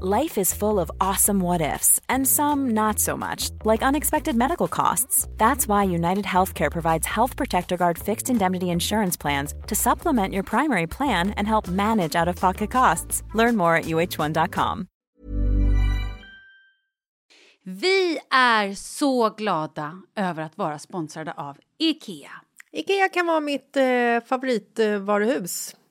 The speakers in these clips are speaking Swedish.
Life is full of awesome what ifs, and some not so much, like unexpected medical costs. That's why United Healthcare provides Health Protector Guard fixed indemnity insurance plans to supplement your primary plan and help manage out of pocket costs. Learn more at uh1.com. Vi är så glada över att vara sponsrade av IKEA. Ikea kan vara mitt eh, favoritvaruhus.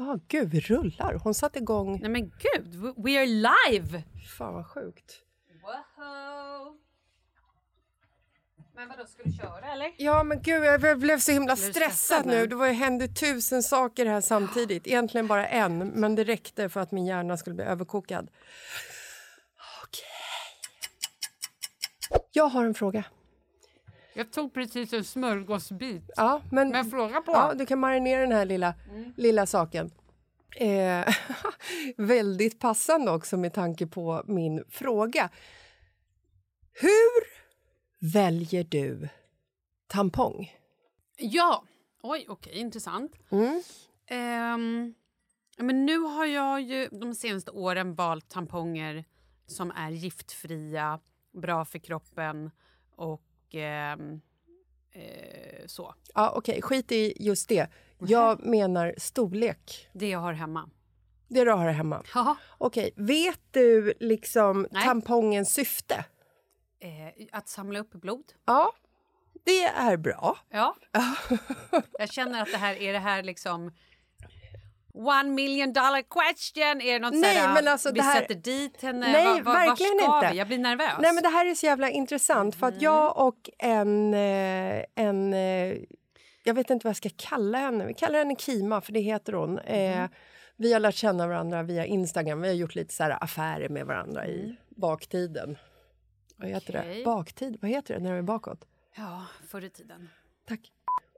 Ja, gud, vi rullar. Hon satte igång. Nej men gud, we are live! Fan vad sjukt. Wow. Men vadå, ska du köra eller? Ja, men gud, jag blev så himla stressad nu. nu? Det var ju, hände tusen saker här samtidigt. Egentligen bara en, men det räckte för att min hjärna skulle bli överkokad. Okej. Jag har en fråga. Jag tog precis en smörgåsbit. Ja, men, Men fråga på. Ja, du kan marinera den här lilla, lilla saken. Eh, väldigt passande också med tanke på min fråga. Hur väljer du tampong? Ja, oj okej, intressant. Mm. Ja, men nu har jag ju de senaste åren valt tamponger som är giftfria, bra för kroppen och ehm, eh, så. Ja, Okej, skit i just det. Jag menar storlek. Det jag har hemma. Det du har hemma. Jaha. Okej, vet du liksom Nej. tampongens syfte? Eh, att samla upp blod. Ja, det är bra. Ja. jag känner att det här är det här liksom One million dollar question! Är det något Nej, sådär, men alltså vi det här- sätter dit henne? Nej, Va- va- verkligen inte. Vi? Jag blir nervös. Nej, men det här är så jävla intressant för att jag och en... eh, en eh, jag vet inte vad jag ska kalla henne. Vi kallar henne Kima, för det heter hon. Eh, vi har lärt känna varandra via Instagram. Vi har gjort lite så här affärer med varandra i baktiden. Vad heter det? Okej. Baktid? Vad heter det när det är bakåt? Ja, förr i tiden. Tack.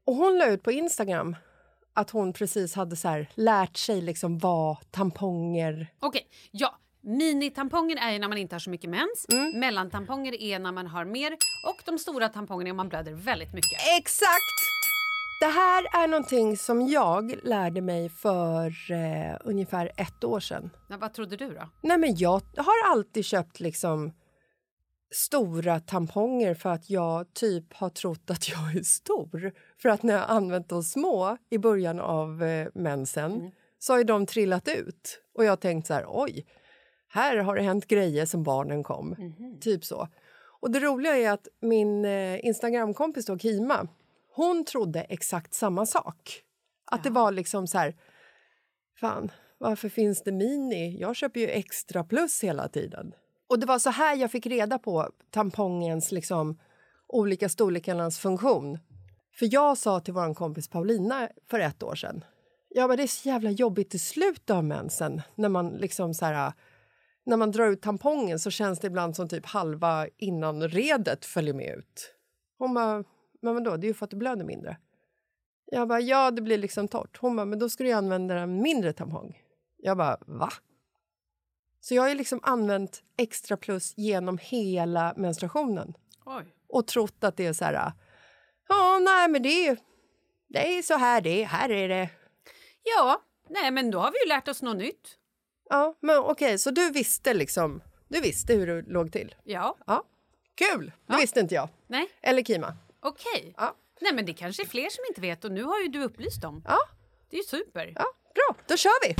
Och hon la ut på Instagram att hon precis hade så här, lärt sig liksom vad tamponger... Okej, ja. Minitamponger är när man inte har så mycket mens. Mm. Mellantamponger är när man har mer. Och de stora tampongerna är om man blöder väldigt mycket. Exakt! Det här är någonting som jag lärde mig för eh, ungefär ett år sedan. Ja, vad trodde du då? Nej, men jag har alltid köpt liksom stora tamponger för att jag typ har trott att jag är stor. För att när jag använt de små i början av eh, mensen så har de trillat ut. Och jag tänkt så här, oj, här har det hänt grejer sen barnen kom. Typ så. Och det roliga är att min eh, Instagramkompis då, Kima, hon trodde exakt samma sak. Att det var liksom så här, fan, varför finns det mini? Jag köper ju extra plus hela tiden. Och det var så här jag fick reda på tampongens liksom olika storlekarnas funktion. För jag sa till vår kompis Paulina för ett år sedan, ja men det är så jävla jobbigt i slutet av mensen när man liksom så här, när man drar ut tampongen så känns det ibland som typ halva innanredet följer med ut. Hon bara, men vadå, det är ju för att du blöder mindre. Jag bara, ja det blir liksom torrt. Hon bara, men då ska du använda en mindre tampong. Jag bara, va? Så jag har liksom använt extra plus genom hela menstruationen Oj. och trott att det är så här, ja nej men det är, det är så här det är, här är det. Ja, nej men då har vi ju lärt oss något nytt. Ja, men okej, så du visste liksom, du visste hur det låg till? Ja, Ja, kul! Det visste inte jag. nej, Eller Kima. okej. Ja. Nej men det kanske är fler som inte vet och nu har ju du upplyst dem. Ja, Det är ju super. ja, bra, då kör vi!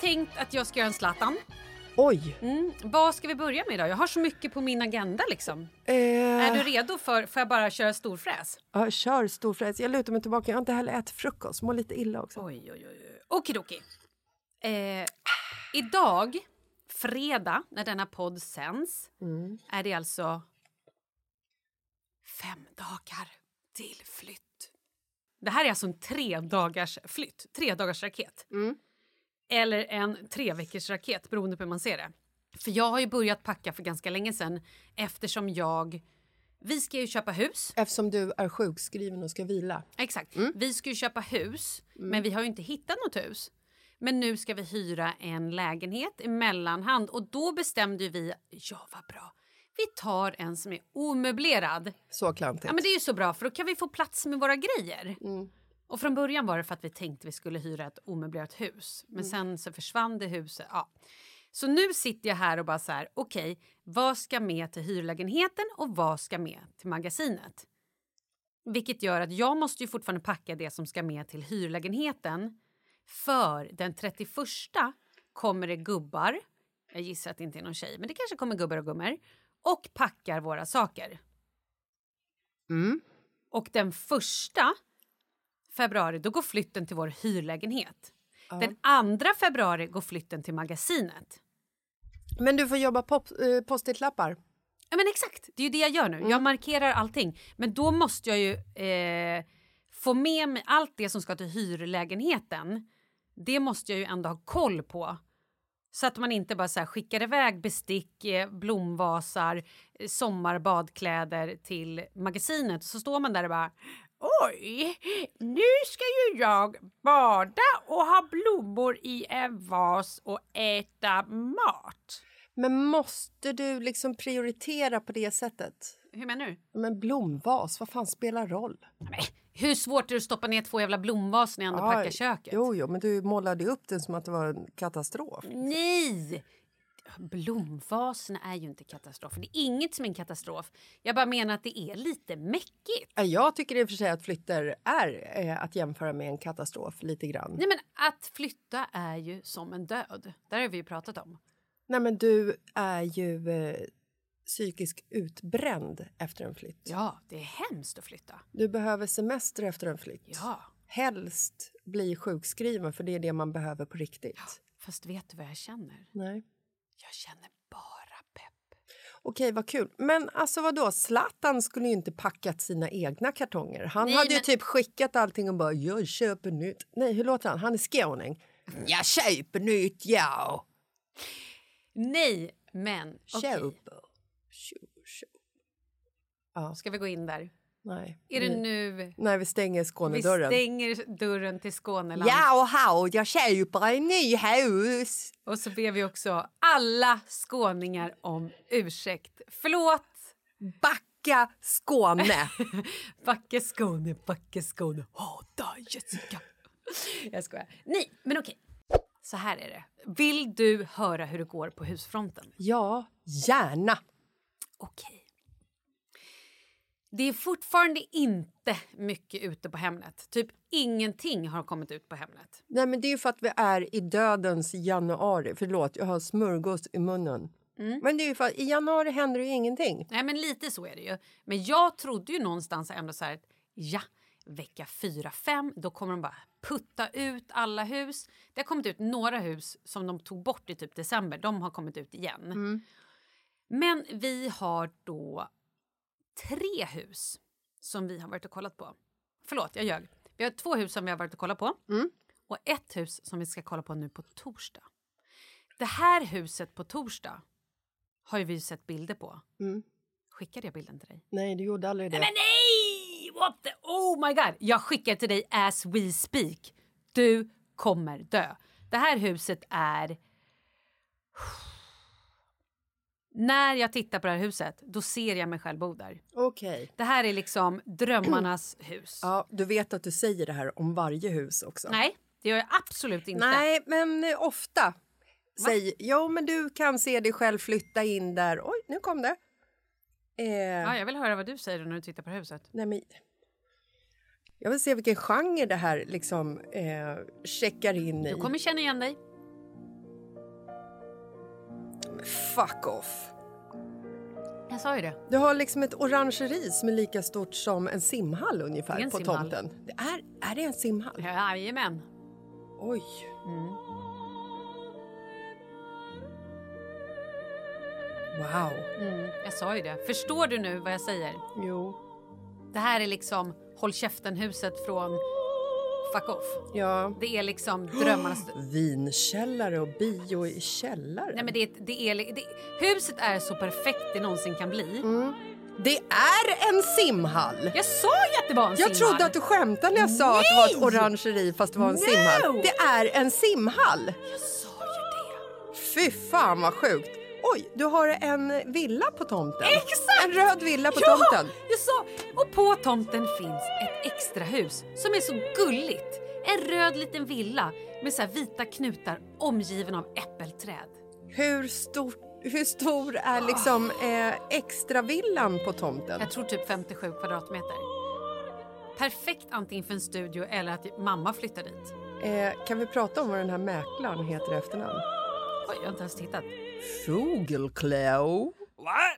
Tänkt att jag ska göra en Zlatan. Oj! Mm. Vad ska vi börja med då? Jag har så mycket på min agenda liksom. Eh, Är du redo för, får jag bara köra storfräs? ja, kör storfräs. Jag lutar mig tillbaka. Jag har inte heller ätit frukost. Mår lite illa också. Oj, oj, oj. Okidoki. Eh, idag, fredag, när denna podd sänds, är det alltså fem dagar till flytt. Det här är alltså en tre dagars flytt, tre dagars raket. Eller en tre veckors raket beroende på hur man ser det. För jag har ju börjat packa för ganska länge sedan eftersom jag... Vi ska ju köpa hus. Eftersom du är sjukskriven och ska vila. Exakt. Vi ska ju köpa hus, men vi har ju inte hittat något hus. Men nu ska vi hyra en lägenhet i mellanhand och då bestämde vi, ja vad bra, vi tar en som är omöblerad. Så klantigt. Ja men det är ju så bra för då kan vi få plats med våra grejer. Och från början var det för att vi tänkte vi skulle hyra ett omöblerat hus. Men sen så försvann det huset. Ja. Så nu sitter jag här och bara så här, okej, vad ska med till hyrlägenheten och vad ska med till magasinet? Vilket gör att jag måste ju fortfarande packa det som ska med till hyrlägenheten. För den 31 kommer det gubbar, jag gissar att det inte är någon tjej, men det kanske kommer gubbar och gummor, och packar våra saker. Och den första februari då går flytten till vår hyrlägenhet. Den andra februari går flytten till magasinet. Men du får jobba pop, eh, post-it-lappar. Ja men exakt, det är ju det jag gör nu. Jag markerar allting. Men då måste jag ju eh, få med mig allt det som ska till hyrlägenheten. Det måste jag ju ändå ha koll på. Så att man inte bara så här skickar iväg bestick, eh, blomvasar, eh, sommarbadkläder till magasinet. Så står man där och bara Oj, nu ska ju jag bada och ha blommor i en vas och äta mat. Men måste du liksom prioritera på det sättet? Hur menar du? Men blomvas, vad fan spelar roll? Nej, hur svårt är det att stoppa ner två jävla blomvas när jag ändå Ja, packar köket? Jo, jo, men du målade upp den som att det var en katastrof. Nej! Blomvaserna är ju inte katastrof. Det är inget som är en katastrof. Jag bara menar att det är lite mäckigt. Ja, Jag tycker i och för sig att flytter är eh, att jämföra med en katastrof lite grann. Nej men att flytta är ju som en död. Där har vi ju pratat om. Nej, men du är ju eh, psykiskt utbränd efter en flytt. Ja, det är hemskt att flytta. Du behöver semester efter en flytt. Ja. Helst bli sjukskriven, för det är det man behöver på riktigt. Fast vet du vad jag känner? Nej. Jag känner bara pepp. Okej, vad kul. Men alltså vadå, Zlatan skulle ju inte packat sina egna kartonger. Han Nej, hade ju men- typ skickat allting och bara “jag köper nytt”. Nej, hur låter han? Han är skåning. “Jag köper nytt, ja!” Nej, men okej. Köper. Ska vi gå in där? Nej. Är det vi, nu Nej, vi stänger vi Skånedörren. stänger dörren till Skåneland? Ja, och hau, jag köper en ny hus. Och så ber vi också alla skåningar om ursäkt. Förlåt! Backa Skåne. Backe Skåne, Backe Skåne, hata Jessica. Jag skojar. Nej, men okej. Så här är det. Vill du höra hur det går på husfronten? ja, gärna. Okej. Det är fortfarande inte mycket ute på Hemnet. Typ ingenting har kommit ut på Hemnet. Nej, men det är ju för att vi är i dödens januari. Förlåt, jag har smörgås i munnen. Men det är ju för att i januari händer ju ingenting. Nej, men lite så är det ju. Men jag trodde ju någonstans ändå så här att ja, vecka 4-5, då kommer de bara putta ut alla hus. Det har kommit ut några hus som de tog bort i typ december. De har kommit ut igen. Men vi har då tre hus som vi har varit och kollat på. Förlåt, jag ljög. Vi har två hus som vi har varit och kollat på och ett hus som vi ska kolla på nu på torsdag. Det här huset på torsdag har ju vi sett bilder på. Skickade jag bilden till dig? Nej, du gjorde aldrig det. Men nej! What the... Oh my god! Jag skickar till dig as we speak. Du kommer dö. Det här huset är... När jag tittar på det här huset, då ser jag mig själv bo där. Okej. Det här är liksom drömmarnas hus. Ja, du vet att du säger det här om varje hus också. Nej, det gör jag absolut inte. Nej, men eh, ofta. Säg, jo, men du kan se dig själv flytta in där. Oj, nu kom det. Eh, Ja, jag vill höra vad du säger när du tittar på huset. nej, men, jag vill se vilken genre det här liksom eh, checkar in i. Du kommer känna igen dig. Fuck off. Jag sa ju det. Du har liksom ett orangeri som är lika stort som en simhall ungefär en på simhall. tomten. Det är, är det en simhall? Jajamän. Oj. Wow. Mm, jag sa ju det. Förstår du nu vad jag säger? Jo. Det här är liksom håll käften-huset från Fuck off. Ja. Det är liksom drömmarnas... Vinkällare och bio i källaren. Nej, men det, det är, det, huset är så perfekt det någonsin kan bli. Det är en simhall! Jag sa ju att det var en Jag simhall. trodde att du skämtade när jag sa att det var ett orangeri fast det var en No! simhall. Det är en simhall! Jag sa ju det. Fy fan vad sjukt! Oj, du har en villa på tomten. Exakt! En röd villa på ja, tomten. Jag sa, och på tomten finns ett extra hus som är så gulligt. En röd liten villa med så här vita knutar omgiven av äppelträd. Hur stor, hur stor är liksom eh, extra villan på tomten? Jag tror typ 57 kvadratmeter. Perfekt antingen för en studio eller att mamma flyttar dit. Eh, kan vi prata om vad den här mäklaren heter i efternamn? Oj, jag har inte ens tittat. Fågelklå.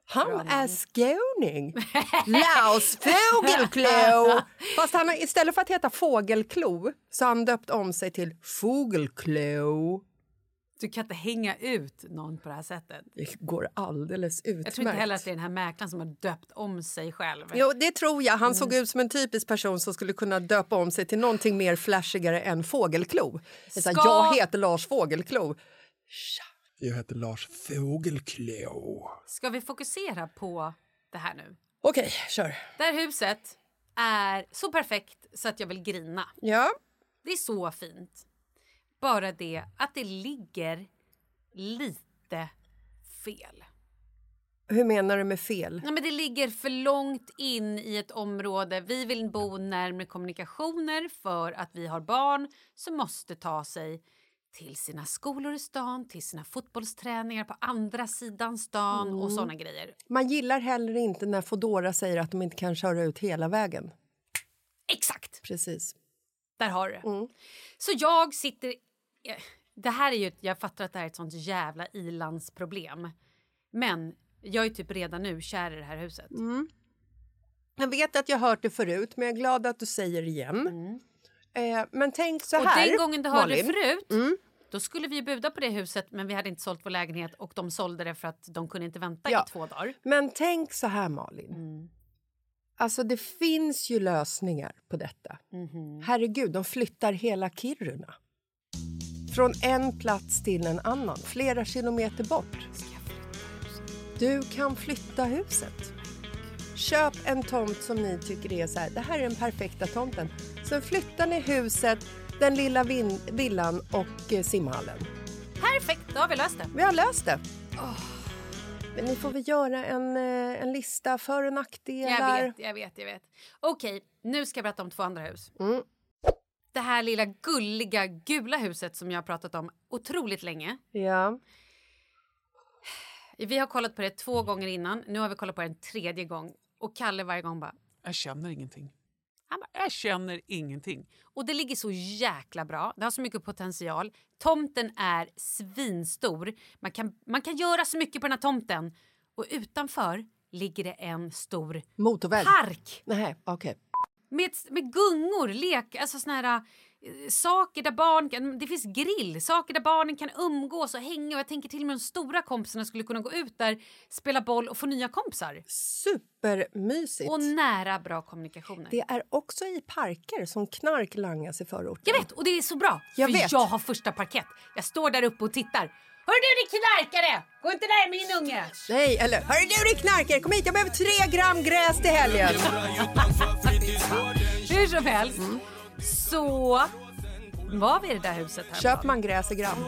Han är skåning. Laus Fågelklå. Fast han istället för att heta Fågelklo så har han döpt om sig till Fågelklå. Du kan inte hänga ut någon på det här sättet. Det går alldeles utmärkt. Jag tror inte heller att det är den här mäklaren som har döpt om sig själv. Jo, det tror jag. Han såg ut som en typisk person som skulle kunna döpa om sig till någonting mer flashigare än Fågelklo. Ska- Jag heter Lars Fågelklo. Jag heter Lars Fågelklå. Ska vi fokusera på det här nu? Okej, kör. Det här huset är så perfekt så att jag vill grina. Ja, Det är så fint. Bara det att det ligger lite fel. hur menar du med fel? Ja, men det ligger för långt in i ett område. Vi vill bo närmare kommunikationer för att vi har barn som måste ta sig till sina skolor i stan, till sina fotbollsträningar på andra sidan stan och såna grejer. Man gillar heller inte när Fodora säger att de inte kan köra ut hela vägen. Exakt! Precis. Där har du det. Så jag sitter... eh, Det här är ju... Jag fattar att det här är ett sånt jävla ilandsproblem. Men jag är typ redan nu kär i det här huset. Jag vet att jag har hört det förut, men jag är glad att du säger det igen. Eh, men tänk så Mm. Och här, den gången du hörde Malin. förut, Då skulle vi buda på det huset men vi hade inte sålt vår lägenhet och de sålde det för att de kunde inte vänta Ja. i två dagar. Men tänk så här, Malin. Mm. Alltså, det finns ju lösningar på detta. Mhm. Herregud, de flyttar hela Kiruna. Från en plats till en annan, flera kilometer bort. Du kan flytta huset. Köp en tomt som ni tycker är så här, det här är den perfekta tomten. Sen flyttar ni huset, den lilla villan och eh, simhallen. Perfekt, då har vi löst det. Vi har löst det. Men ni får väl göra en, eh, en lista för och nackdelar. Jag vet, jag vet, jag vet. Okej, nu ska jag berätta om två andra hus. Mm. Det här lilla gulliga gula huset som jag har pratat om otroligt länge. Ja. Vi har kollat på det två gånger innan. Nu har vi kollat på det en tredje gång. Och Kalle varje gång bara... Jag känner ingenting. Han bara Jag känner ingenting. och det ligger så jäkla bra. Det har så mycket potential. Tomten är svinstor. Man kan, man kan göra så mycket på den här tomten. Och utanför ligger det en stor Motorväg? park. Nej, okej. Med, med gungor, lek, alltså såna här saker där barn kan... Det finns grill, saker där barnen kan umgås och hänga. Och jag tänker till och med de stora kompisarna skulle kunna gå ut där, spela boll och få nya kompisar. Supermysigt. Och nära bra kommunikationer. Det är också i parker som knark langas i förorten. Jag vet, och det är så bra. Jag för vet. jag har första parkett. Jag står där uppe och tittar. Hör du din knarkare! Gå inte där min unge! Nej, eller hörru du din knarkare, kom hit, jag behöver tre gram gräs till helgen. Hur som helst så var vi i det där huset här. Köper man gräs i gram?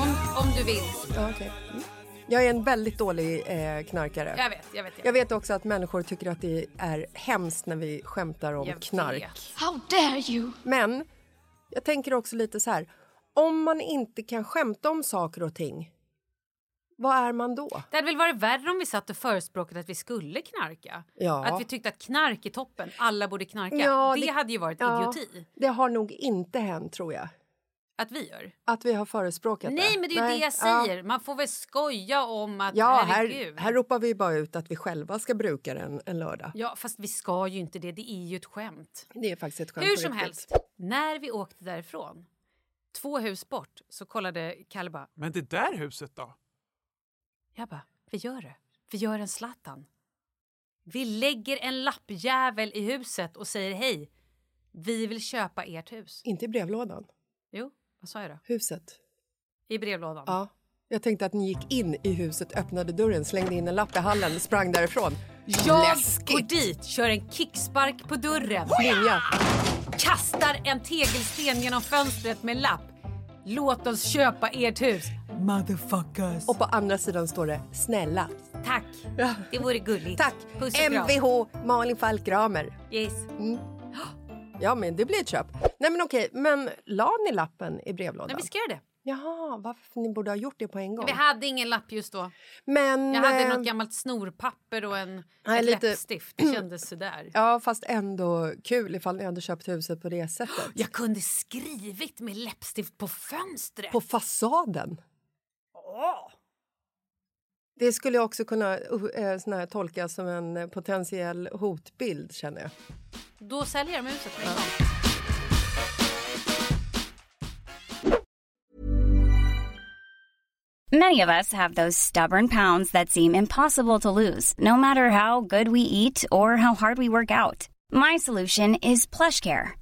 Om, om du vill. Ja. Mm. Jag är en väldigt dålig eh, knarkare. Jag vet, jag vet. Jag vet också att människor tycker att det är hemskt när vi skämtar om Jag knark. vet. How dare you? Men jag tänker också lite så här. Om man inte kan skämta om saker och ting, vad är man då? Det hade väl varit värre om vi satt och förespråkade att vi skulle knarka. Ja. Att vi tyckte att knark är toppen, alla borde knarka. Ja, det, det- hade ju varit Ja, idioti. Det har nog inte hänt, tror jag. Att vi gör. Att vi har förespråkat det. Nej, men det är ju Nej, det jag ja. säger. Man får väl skoja om att Ja, herregud. här, här ropar vi bara ut att vi själva ska bruka den en lördag. Ja, fast vi ska ju inte det. Det är ju ett skämt. Det är faktiskt ett skämt Hur som helst, när vi åkte därifrån, två hus bort, så kollade Kalle bara... Men det där huset då? Jag bara, vi gör det. Vi gör en Zlatan. Vi lägger en lappjävel i huset och säger hej. Vi vill köpa ert hus. Inte i brevlådan. Jo, vad sa jag då? Huset. I brevlådan. Ja. Jag tänkte att ni gick in i huset, öppnade dörren, slängde in en lapp i hallen sprang därifrån. Jag Läskigt. går dit, kör en kickspark på dörren, Ninja. kastar en tegelsten genom fönstret med lapp. Låt oss köpa ert hus. Motherfuckers. Och på andra sidan står det snälla. Tack, det vore gulligt. Tack! Puss och kram. Mvh Malin Falk Gramer. Yes. Ja, men det blir ett köp. Nej, men okej, men la ni lappen i brevlådan? Nej, vi ska göra det. Jaha, varför ni borde ha gjort det på en gång. Vi hade ingen lapp just då. Men... Jag hade eh, något gammalt snorpapper och en Nej, ett lite- läppstift. Det kändes sådär. Ja, fast ändå kul ifall ni hade köpt huset på det sättet. Jag kunde skrivit med läppstift på fönstret. På fasaden. Det skulle jag också kunna uh, sån här, tolka som en eh, potentiell hotbild, känner jag. Då säljer de huset med en gång. Many of us have those stubborn pounds that seem impossible to lose, no matter how good we eat or how hard we work out. My solution is PlushCare.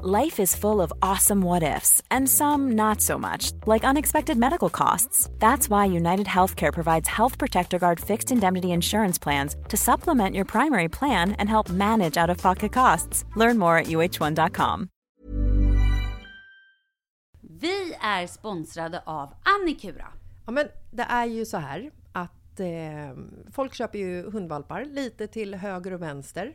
Life is full of awesome what ifs, and some not so much, like unexpected medical costs. That's why United Healthcare provides Health Protector Guard fixed indemnity insurance plans to supplement your primary plan and help manage out of pocket costs. Learn more at uh1.com. Vi är sponsrade av Annikura. Ja, men det är ju så här att eh, folk köper ju hundvalpar lite till höger och vänster.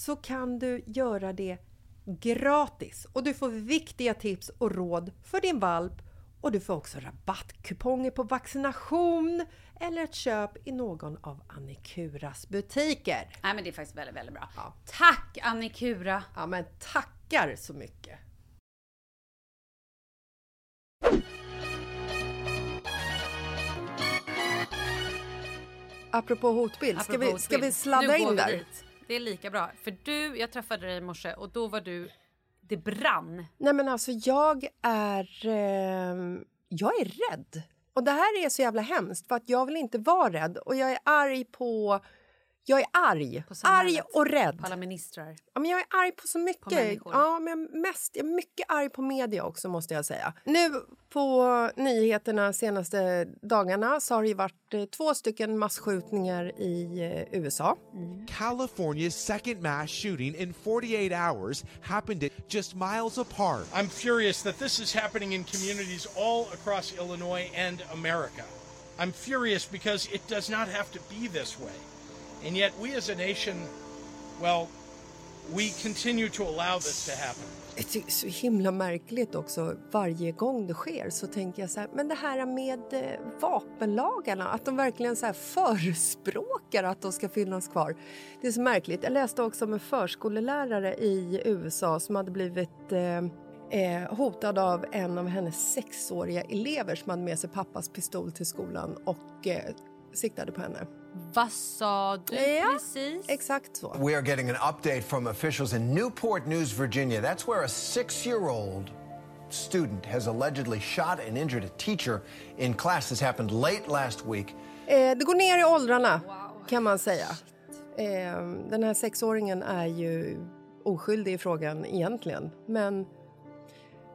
så kan du göra det gratis och du får viktiga tips och råd för din valp och du får också rabattkuponger på vaccination eller ett köp i någon av Annikuras butiker. Nej men det är faktiskt väldigt, väldigt bra. Ja. Tack Annikura! Ja, men tackar så mycket! Apropå hotbild, ska, Apropå vi, ska vi hotbild. sladda Nu går in vi där? dit. Det är lika bra. För du, jag träffade dig i morse och då var du, det brann. Nej men alltså jag är... Eh, jag är rädd. Och det här är så jävla hemskt för att jag vill inte vara rädd och jag är arg på... Jag är arg. På arg och rädd. På alla ministrar. Ja, men jag är arg på så mycket. människor. ja, men mest, jag är mycket arg på media också måste jag säga. Nu på nyheterna senaste dagarna så har det ju varit eh, två stycken massskjutningar i eh, USA. California's second mass shooting in 48 hours happened at just miles apart. I'm furious that this is happening in communities all across Illinois and America. I'm furious because it does not have to be this way. And yet, we as a nation, well, we continue to allow this to happen. Det är så himla märkligt också. Varje gång det sker så tänker jag så här, men det här med eh, vapenlagarna, att de verkligen så här förespråkar att de ska finnas kvar. Det är så märkligt. Jag läste också om en förskolelärare i USA som hade blivit eh, eh hotad av en av hennes sexåriga elever som hade med sig pappas pistol till skolan och eh, siktade på henne. Vad sa du Ja. precis? Exakt så. We are getting an update from officials in Newport News, Virginia. That's where a six year old student has allegedly shot and injured a teacher in class. This happened late last week. Eh, det går ner i åldrarna, kan man säga. Eh, den här sexåringen är ju oskyldig i frågan egentligen. Men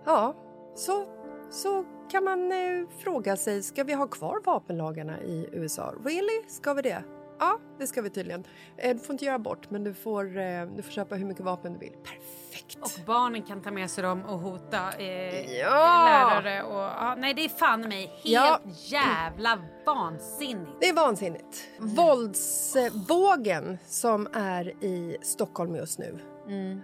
ja, så, så kan man eh, fråga sig, ska vi ha kvar vapenlagarna i USA? Really? Ska vi det? Ja, det ska vi tydligen. Eh, Du får inte göra abort, men du får, eh, du får köpa hur mycket vapen du vill. Perfekt! Och barnen kan ta med sig dem och hota eh, Ja! lärare och... Ja, nej, det är fan mig helt Ja. jävla vansinnigt. Det är vansinnigt. Våldsvågen som är i Stockholm just nu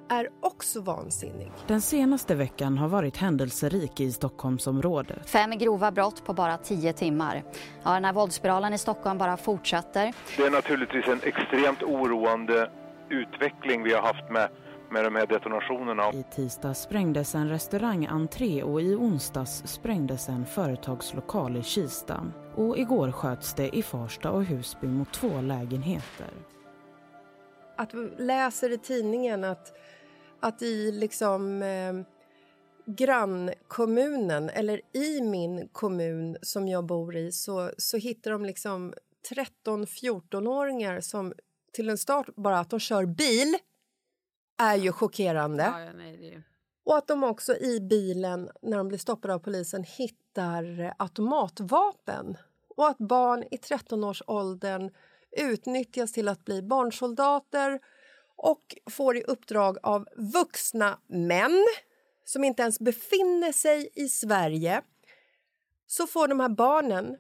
är också vansinnig. Den senaste veckan har varit händelserik i Stockholmsområdet. Fem grova brott på bara tio timmar. Ja, den här våldsspiralen i Stockholm bara fortsätter. Det är naturligtvis en extremt oroande utveckling vi har haft med, med de här detonationerna. I tisdags sprängdes en restaurangentré och i onsdags sprängdes en företagslokal i Kista. Och igår sköts det i Farsta och Husby mot två lägenheter. Att vi läser i tidningen att, att i liksom eh, grannkommunen eller i min kommun som jag bor i så, så hittar de liksom 13-14-åringar som till en start bara att de kör bil är ju chockerande. Ja, ja, nej, det. Och att de också i bilen, när de blir stoppade av polisen, hittar automatvapen. Och att barn i 13-årsåldern utnyttjas till att bli barnsoldater och får i uppdrag av vuxna män som inte ens befinner sig i Sverige så får de här barnen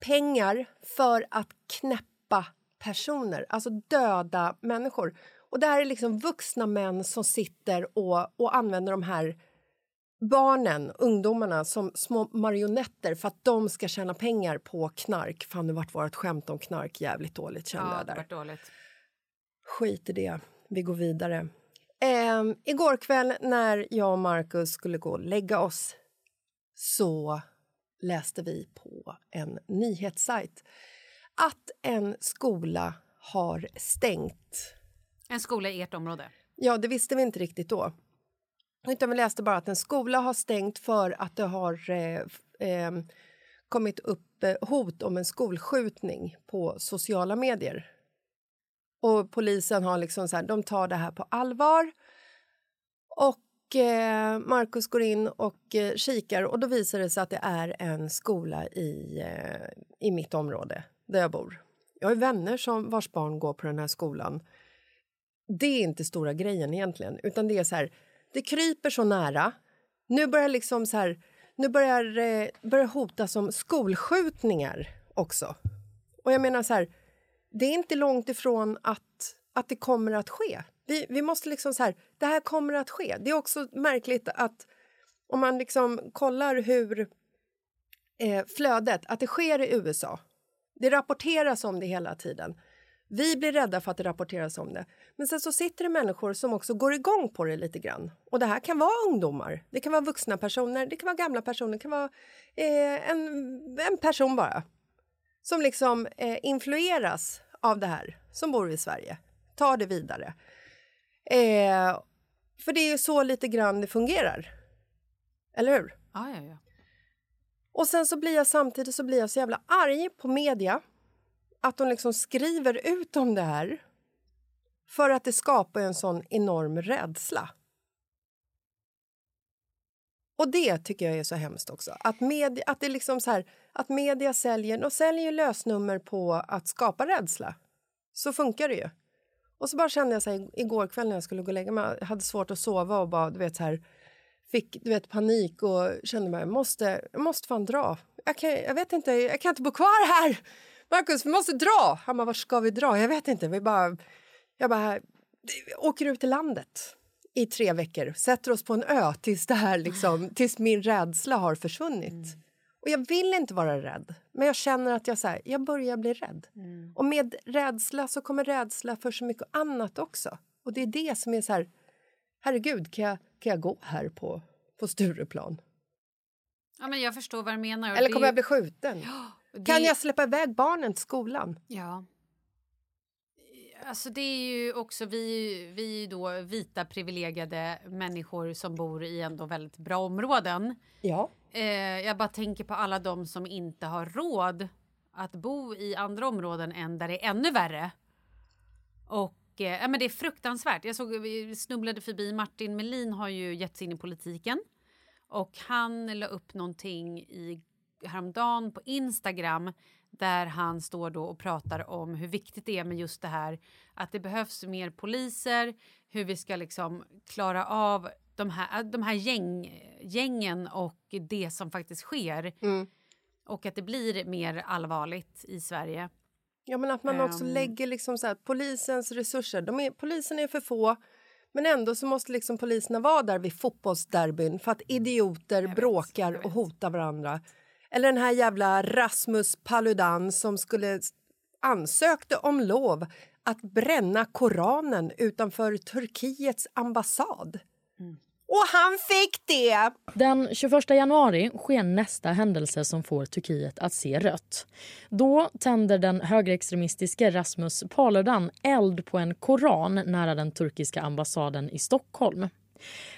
pengar för att knäppa personer, alltså döda människor. Och det här är liksom vuxna män som sitter och, och använder de här barnen, ungdomarna, som små marionetter för att de ska tjäna pengar på knark. Fan, det vart vårt skämt om knark jävligt dåligt kände Ja, jag där. var dåligt. Skit i det. Vi går vidare. Ehm, igår kväll när jag och Marcus skulle gå och lägga oss så läste vi på en nyhetssajt att en skola har stängt. En skola i ert område. Ja, det visste vi inte riktigt då. Utan vi läste bara att en skola har stängt för att det har eh, eh, kommit upp eh, hot om en skolskjutning på sociala medier. Och polisen har liksom så här, de tar det här på allvar. Och eh, Marcus går in och eh, kikar och då visar det sig att det är en skola i, eh, i mitt område där jag bor. Jag har vänner som vars barn går på den här skolan. Det är inte stora grejen egentligen, utan det är så här, det kryper så nära. Nu börjar liksom så här, nu börjar eh, börjar hotas om skolskjutningar också. Och jag menar så här, det är inte långt ifrån att, att det kommer att ske. Vi, vi måste liksom så här, det här kommer att ske. Det är också märkligt att om man liksom kollar hur eh, flödet, att det sker i USA. Det rapporteras om det hela tiden. Vi blir rädda för att det rapporteras om det. Men sen så sitter det människor som också går igång på det lite grann. Och det här kan vara ungdomar, det kan vara vuxna personer, det kan vara gamla personer, det kan vara eh, en, en person bara. Som liksom eh, influeras av det här, som bor i Sverige. Tar det vidare. Eh, för det är ju så lite grann det fungerar. Eller hur? Ja, ja, ja. Och sen så blir jag samtidigt så blir jag så jävla arg på media att de liksom skriver ut om det här för att det skapar en sån enorm rädsla. Och det tycker jag är så hemskt också. Att, media, att, det liksom så här, att media säljer, och säljer lösnummer på att skapa rädsla. Så funkar det ju. Och så bara kände jag så här, igår kväll när jag skulle gå och lägga mig, jag hade svårt att sova och bara, du vet så här, fick du vet, panik och kände mig, jag måste, jag måste fan dra. Jag, kan, jag vet inte, jag kan inte bo kvar här. Marcus, vi måste dra! Han bara, var ska vi dra? Jag vet inte. Vi bara, jag bara, åker ut till landet i tre veckor, sätter oss på en ö tills, det här liksom, tills min rädsla har försvunnit. Och jag vill inte vara rädd, men jag känner att jag, så här, jag börjar bli rädd. Och med rädsla så kommer rädsla för så mycket annat också. Och det är det som är så här, herregud, kan jag, kan jag gå här på, på Stureplan? Ja, men jag förstår vad du menar. Eller kommer jag bli skjuten? Det- Kan jag släppa iväg barnen till skolan? Ja. Alltså det är ju också vi, vi är ju då vita privilegierade människor som bor i ändå väldigt bra områden. Ja. Eh, jag bara tänker på alla de som inte har råd att bo i andra områden än där det är ännu värre. Och eh, men det är fruktansvärt. Jag såg, vi snubblade förbi Martin Melin har ju gett sig in i politiken. Och han la upp någonting häromdagen på Instagram där han står då och pratar om hur viktigt det är med just det här att det behövs mer poliser, hur vi ska liksom klara av de här, de här gäng, gängen och det som faktiskt sker. Mm. Och att det blir mer allvarligt i Sverige. Ja, men att man också Ehm. lägger liksom så här, polisens resurser. De är, polisen är för få, men ändå så måste liksom poliserna vara där vid fotbollsderbyn för att idioter bråkar och hotar varandra. Eller den här jävla Rasmus Paludan som skulle ansökte om lov att bränna Koranen utanför Turkiets ambassad. Och han fick det! Den 21 januari sker nästa händelse som får Turkiet att se rött. Då tänder den högerextremistiske Rasmus Paludan eld på en koran nära den turkiska ambassaden i Stockholm.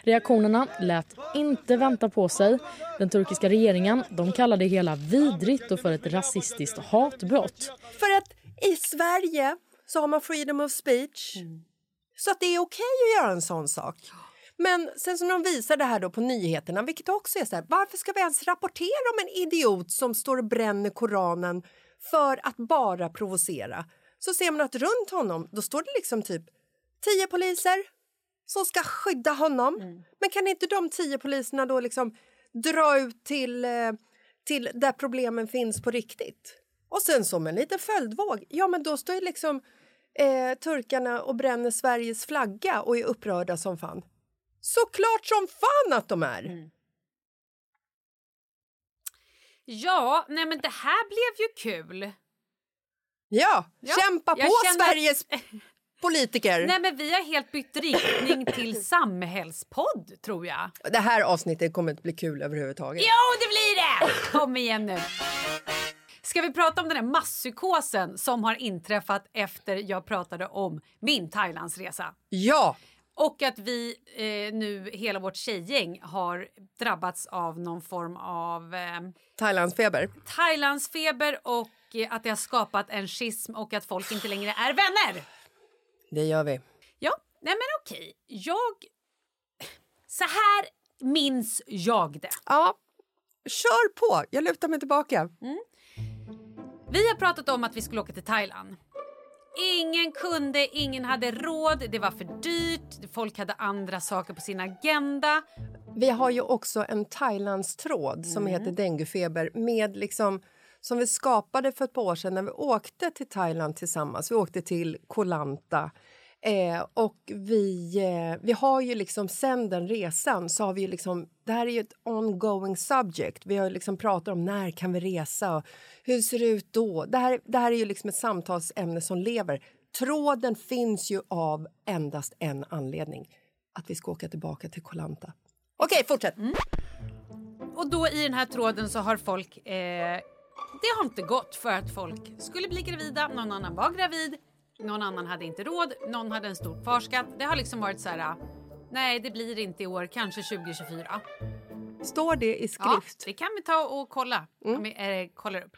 Reaktionerna lät inte vänta på sig. Den turkiska regeringen de kallar det hela vidrigt och för ett rasistiskt hatbrott. För att i Sverige så har man freedom of speech. Så att det är okej att göra en sån sak. Men sen som de visar det här då på nyheterna, vilket också är så här, varför ska vi ens rapportera om en idiot som står och bränner Koranen för att bara provocera? Så ser man att runt honom, då står det liksom typ tio poliser som ska skydda honom. Men kan inte de tio poliserna då liksom dra ut till, eh, till där problemen finns på riktigt? Och sen som en liten följdvåg, ja men då står ju liksom eh, turkarna och bränner Sveriges flagga och är upprörda som fan. Såklart som fan att de är! Mm. Ja, nej men det här blev ju kul. Ja, Ja, kämpa på känner- Sveriges politiker! Nej men vi har helt bytt riktning till samhällspodd tror jag. Det här avsnittet kommer inte bli kul överhuvudtaget. Jo, det blir det! Kom igen nu. Ska vi prata om den här masspsykosen som har inträffat efter jag pratade om min Thailandsresa? Ja! Och att vi eh, nu, hela vårt tjejgäng, har drabbats av någon form av eh, Thailandsfeber. Thailandsfeber och eh, att det har skapat en schism och att folk inte längre är vänner. Det gör vi. Ja, nej men okej. Jag... Så här minns jag det. Ja, kör på! Jag lutar mig tillbaka. Vi har pratat om att vi skulle åka till Thailand. Ingen kunde, ingen hade råd, det var för dyrt, folk hade andra saker på sin agenda. Vi har ju också en Thailandstråd som Mm. heter denguefeber med liksom som vi skapade för ett par år sedan när vi åkte till Thailand tillsammans. Vi åkte till Koh Lanta. Eh, och vi, eh, vi har ju liksom sen den resan så har vi ju liksom, det här är ju ett ongoing subject. Vi har liksom pratat om när kan vi resa och hur ser det ut då? Det här, det här är ju liksom ett samtalsämne som lever. Tråden finns ju av endast en anledning. Att vi ska åka tillbaka till Koh Lanta. Okej, fortsätt. Mm. Och då i den här tråden så har folk... Eh, det har inte gått för att folk skulle bli gravida, någon annan var gravid, någon annan hade inte råd, någon hade en stor kvarskatt. Det har liksom varit så här... ah, Nej, det blir inte i år, kanske 2024. Står det i Ja, skrift? det kan vi ta och kolla. Om vi eh, kollar upp.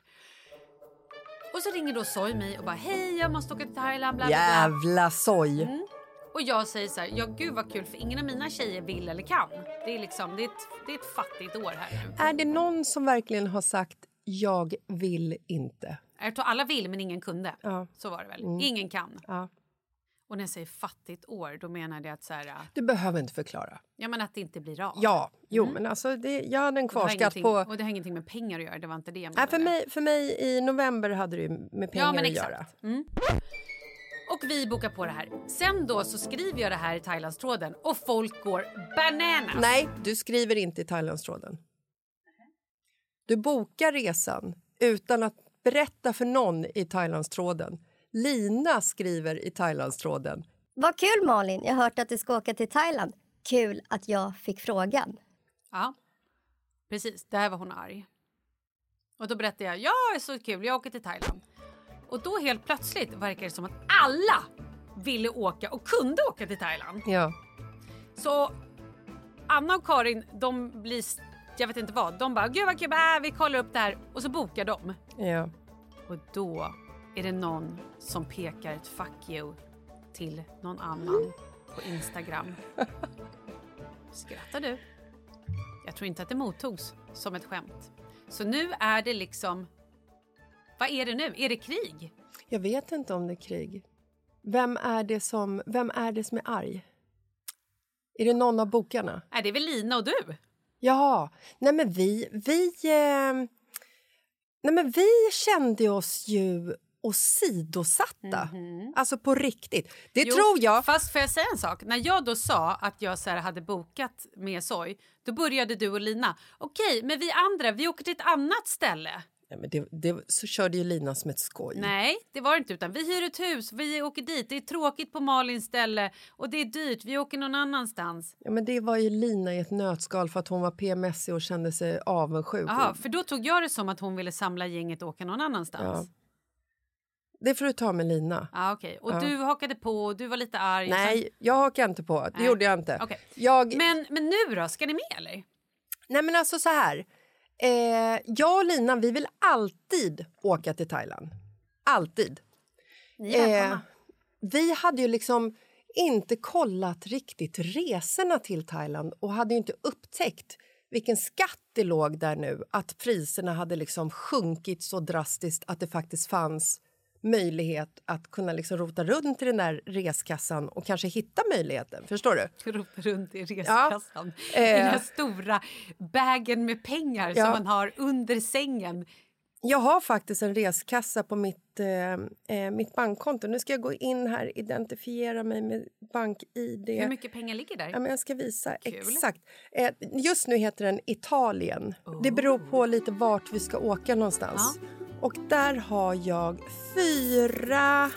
Och så ringer då Soy mig och bara hej, jag måste åka till Thailand. Bla, bla, bla. Jävla soj! Mm. Och jag säger så här, ja gud vad kul för ingen av mina tjejer vill eller kan. Det är liksom, det är ett, det är ett fattigt år här nu. Är det någon som verkligen har sagt jag vill inte? Jag tror alla vill men ingen kunde. Ja. Så var det väl. Mm. Ingen kan. Ja. Och när jag säger fattigt år då menar det att så här, Du behöver inte förklara. ja men att det inte blir av. Ja, jo Mm. men alltså det, jag hade en kvarskatt på... Och det har ingenting med pengar att göra, det var inte det jag Nej, menade. för, mig, för mig i november hade det med pengar Ja, men att exakt. göra. Mm. Och vi bokar på det här. Sen då så skriver jag det här i Thailandstråden och folk går bananas. Nej, du skriver inte i Thailandstråden. Du bokar resan utan att berätta för någon i Thailandstråden. Lina skriver i Thailandstråden. Vad kul Malin, jag har hört att du ska åka till Thailand. Kul att jag fick frågan. Ja, precis. Där var hon arg. Och då berättade jag, ja, det är så kul, jag åker till Thailand. Och då helt plötsligt verkar det som att alla ville åka och kunde åka till Thailand. Ja. Så Anna och Karin, de blir, jag vet inte vad, de bara, gud vad kul, äh, vi kollar upp det här. Och så bokar de. Ja. Och då är det någon som pekar ett fuck you till någon annan på Instagram. Skrattar du? Jag tror inte att det mottogs som ett skämt. Så nu är det liksom... Vad är det nu? Är det krig? Jag vet inte om det är krig. Vem är det som, vem är, det som är arg? Är det någon av bokarna? Är det väl Lina och du? Ja, nej men vi... vi eh, nej men vi kände oss ju åsidosatta. Alltså på riktigt. Det Jo, tror jag... Fast får jag säga en sak? När jag då sa att jag så hade bokat med Soy, då började du och Lina. Okej, men vi andra, vi åker till ett annat ställe. Nej, men det, det, så körde ju Lina som ett skoj. Nej, det var det inte. Utan vi hyr ett hus, vi åker dit. Det är tråkigt på Malins ställe och det är dyrt. Vi åker någon annanstans. Ja, men det var ju Lina i ett nötskal för att hon var PMSig och kände sig avundsjuk. Jaha, för då tog jag det som att hon ville samla gänget och åka någon annanstans. Ja. Det får du ta med Lina. Ja, okej. Och Ja. du hakade på och du var lite arg. Nej, jag hakar inte på. Det Nej. gjorde jag inte. Okej. Jag... Men, men nu då? Ska ni med eller? Nej, men alltså så här. Eh, jag och Lina, vi vill alltid åka till Thailand. Alltid. Ni är välkomna. vi hade ju liksom inte kollat riktigt resorna till Thailand och hade inte upptäckt vilken skatt det låg där nu. Att priserna hade liksom sjunkit så drastiskt att det faktiskt fanns möjlighet att kunna liksom rota runt i den där reskassan och kanske hitta möjligheten. Förstår du? Rota runt i reskassan. Ja. I den Eh. här stora bagen med pengar Ja. som man har under sängen. Jag har faktiskt en reskassa på mitt, eh, eh, mitt bankkonto. Nu ska jag gå in här identifiera mig med bank-id. Hur mycket pengar ligger där? Ja, men jag ska visa Kul. exakt. Eh, just nu heter den Italien. Det beror på lite vart vi ska åka någonstans. Och där har jag fyra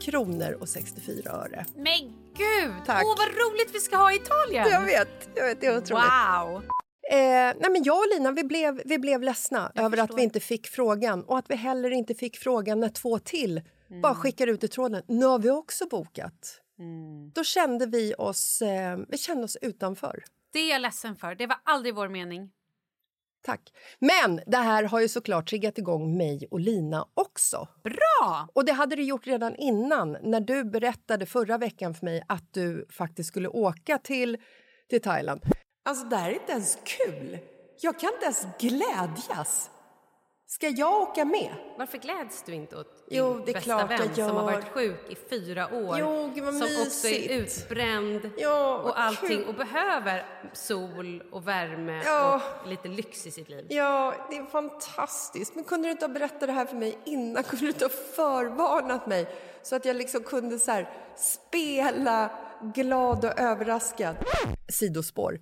kronor och 64 öre. Men gud! Tack. Åh, vad roligt vi ska ha i Italien! Jag vet, jag vet det är otroligt. Wow! Eh, nej men jag och Lina vi blev, vi blev ledsna över att vi inte fick frågan och att vi heller inte fick frågan när två till bara skickar ut i tråden. Nu har vi också bokat. Då kände vi oss, eh, vi kände oss utanför. Det är jag ledsen för. Det var aldrig vår mening. Tack. Men det här har ju såklart triggat igång mig och Lina också. Bra! Och det hade du gjort redan innan när du berättade förra veckan för mig att du faktiskt skulle åka till, till Thailand. Alltså det här är inte ens kul. Jag kan inte ens glädjas. Ska jag åka med? Varför gläds du inte åt Jo, din är bästa vän som har varit sjuk i fyra år? Jo, som också är utbränd Ja, och allting kul. och behöver sol och värme Ja. och lite lyx i sitt liv. Ja, det är fantastiskt. Men kunde du inte ha berättat det här för mig innan? Kunde du inte ha förvarnat mig så att jag liksom kunde så här spela glad och överraskad? Sidospår.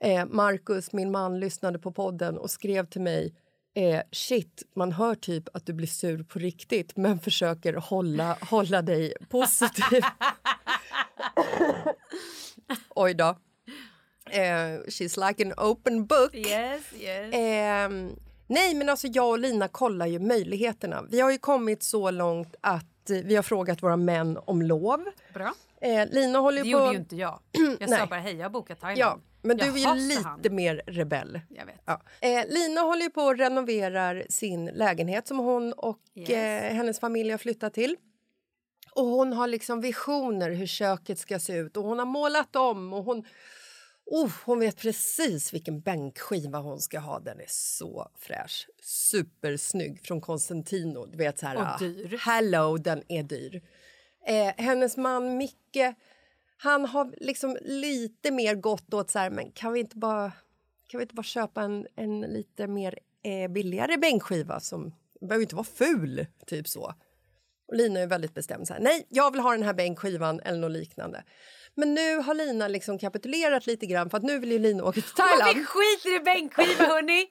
Eh, Marcus, min man, lyssnade på podden och skrev till mig eh, Shit, man hör typ att du blir sur på riktigt men försöker hålla, hålla dig positiv. Oj då. Eh, she's like an open book. Yes, yes. Ehm, nej, men alltså jag och Lina kollar ju möjligheterna. Vi har ju kommit så långt att eh, vi har frågat våra män om lov. Bra. Eh, Lina håller Det på... gjorde ju inte jag. Jag sa bara hej, jag har bokat Thailand. Ja, men du är ju lite han. mer rebell. Jag vet. Ja. Eh, Lina håller på och renoverar sin lägenhet som hon och Yes. eh, hennes familj har flyttat till. Och hon har liksom visioner hur köket ska se ut och hon har målat om och hon... Oh, hon vet precis vilken bänkskiva hon ska ha. Den är så fräsch. Supersnygg från Constantino. Du vet så här, Och ah, dyr. Hello, den är dyr. Eh, hennes man Micke, han har liksom lite mer gått åt så här, men kan vi inte bara, kan vi inte bara köpa en, en lite mer eh, billigare bänkskiva som behöver inte vara ful, typ så. Och Lina är väldigt bestämd. Så här, Nej, jag vill ha den här bänkskivan eller något liknande. Men nu har Lina liksom kapitulerat lite grann för att nu vill ju Lina åka till Thailand. vi skiter i bänkskiva, hörni!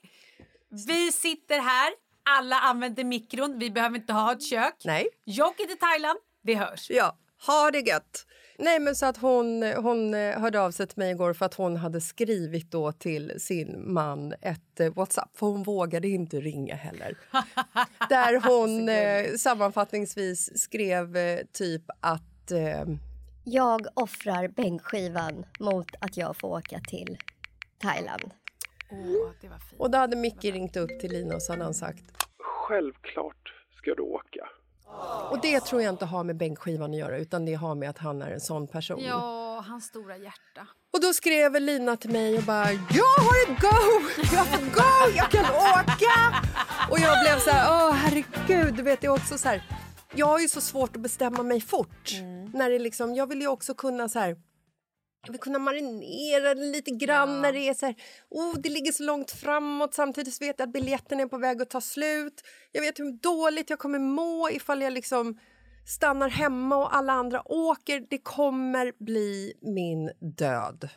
Vi sitter här, alla använder mikron, vi behöver inte ha ett kök. Nej. Jag åker till Thailand, vi hörs. Ja, ha det gött! Nej, men så att hon, hon eh, hörde av sig till mig igår för att hon hade skrivit då till sin man ett eh, Whatsapp, för hon vågade inte ringa heller. Där hon eh, sammanfattningsvis skrev eh, typ att... Eh, Jag offrar bänkskivan mot att jag får åka till Thailand. Åh, det var fint. och då hade Micke ringt upp till Lina och så hade han sagt Självklart ska du åka. Och det tror jag inte har med bänkskivan att göra utan det har med att han är en sån person. Ja, hans stora hjärta. Och då skrev Lina till mig och bara “Jag har ett go! Jag får go! Jag kan åka!” Och jag blev så här, åh herregud, du vet, är också så här, jag har ju så svårt att bestämma mig fort. När det liksom, jag vill ju också kunna så här, jag vill kunna marinera det lite grann när det är så här, oh, det ligger så långt framåt samtidigt vet jag att biljetten är på väg att ta slut. Jag vet hur dåligt jag kommer må ifall jag liksom stannar hemma och alla andra åker. Det kommer bli min död.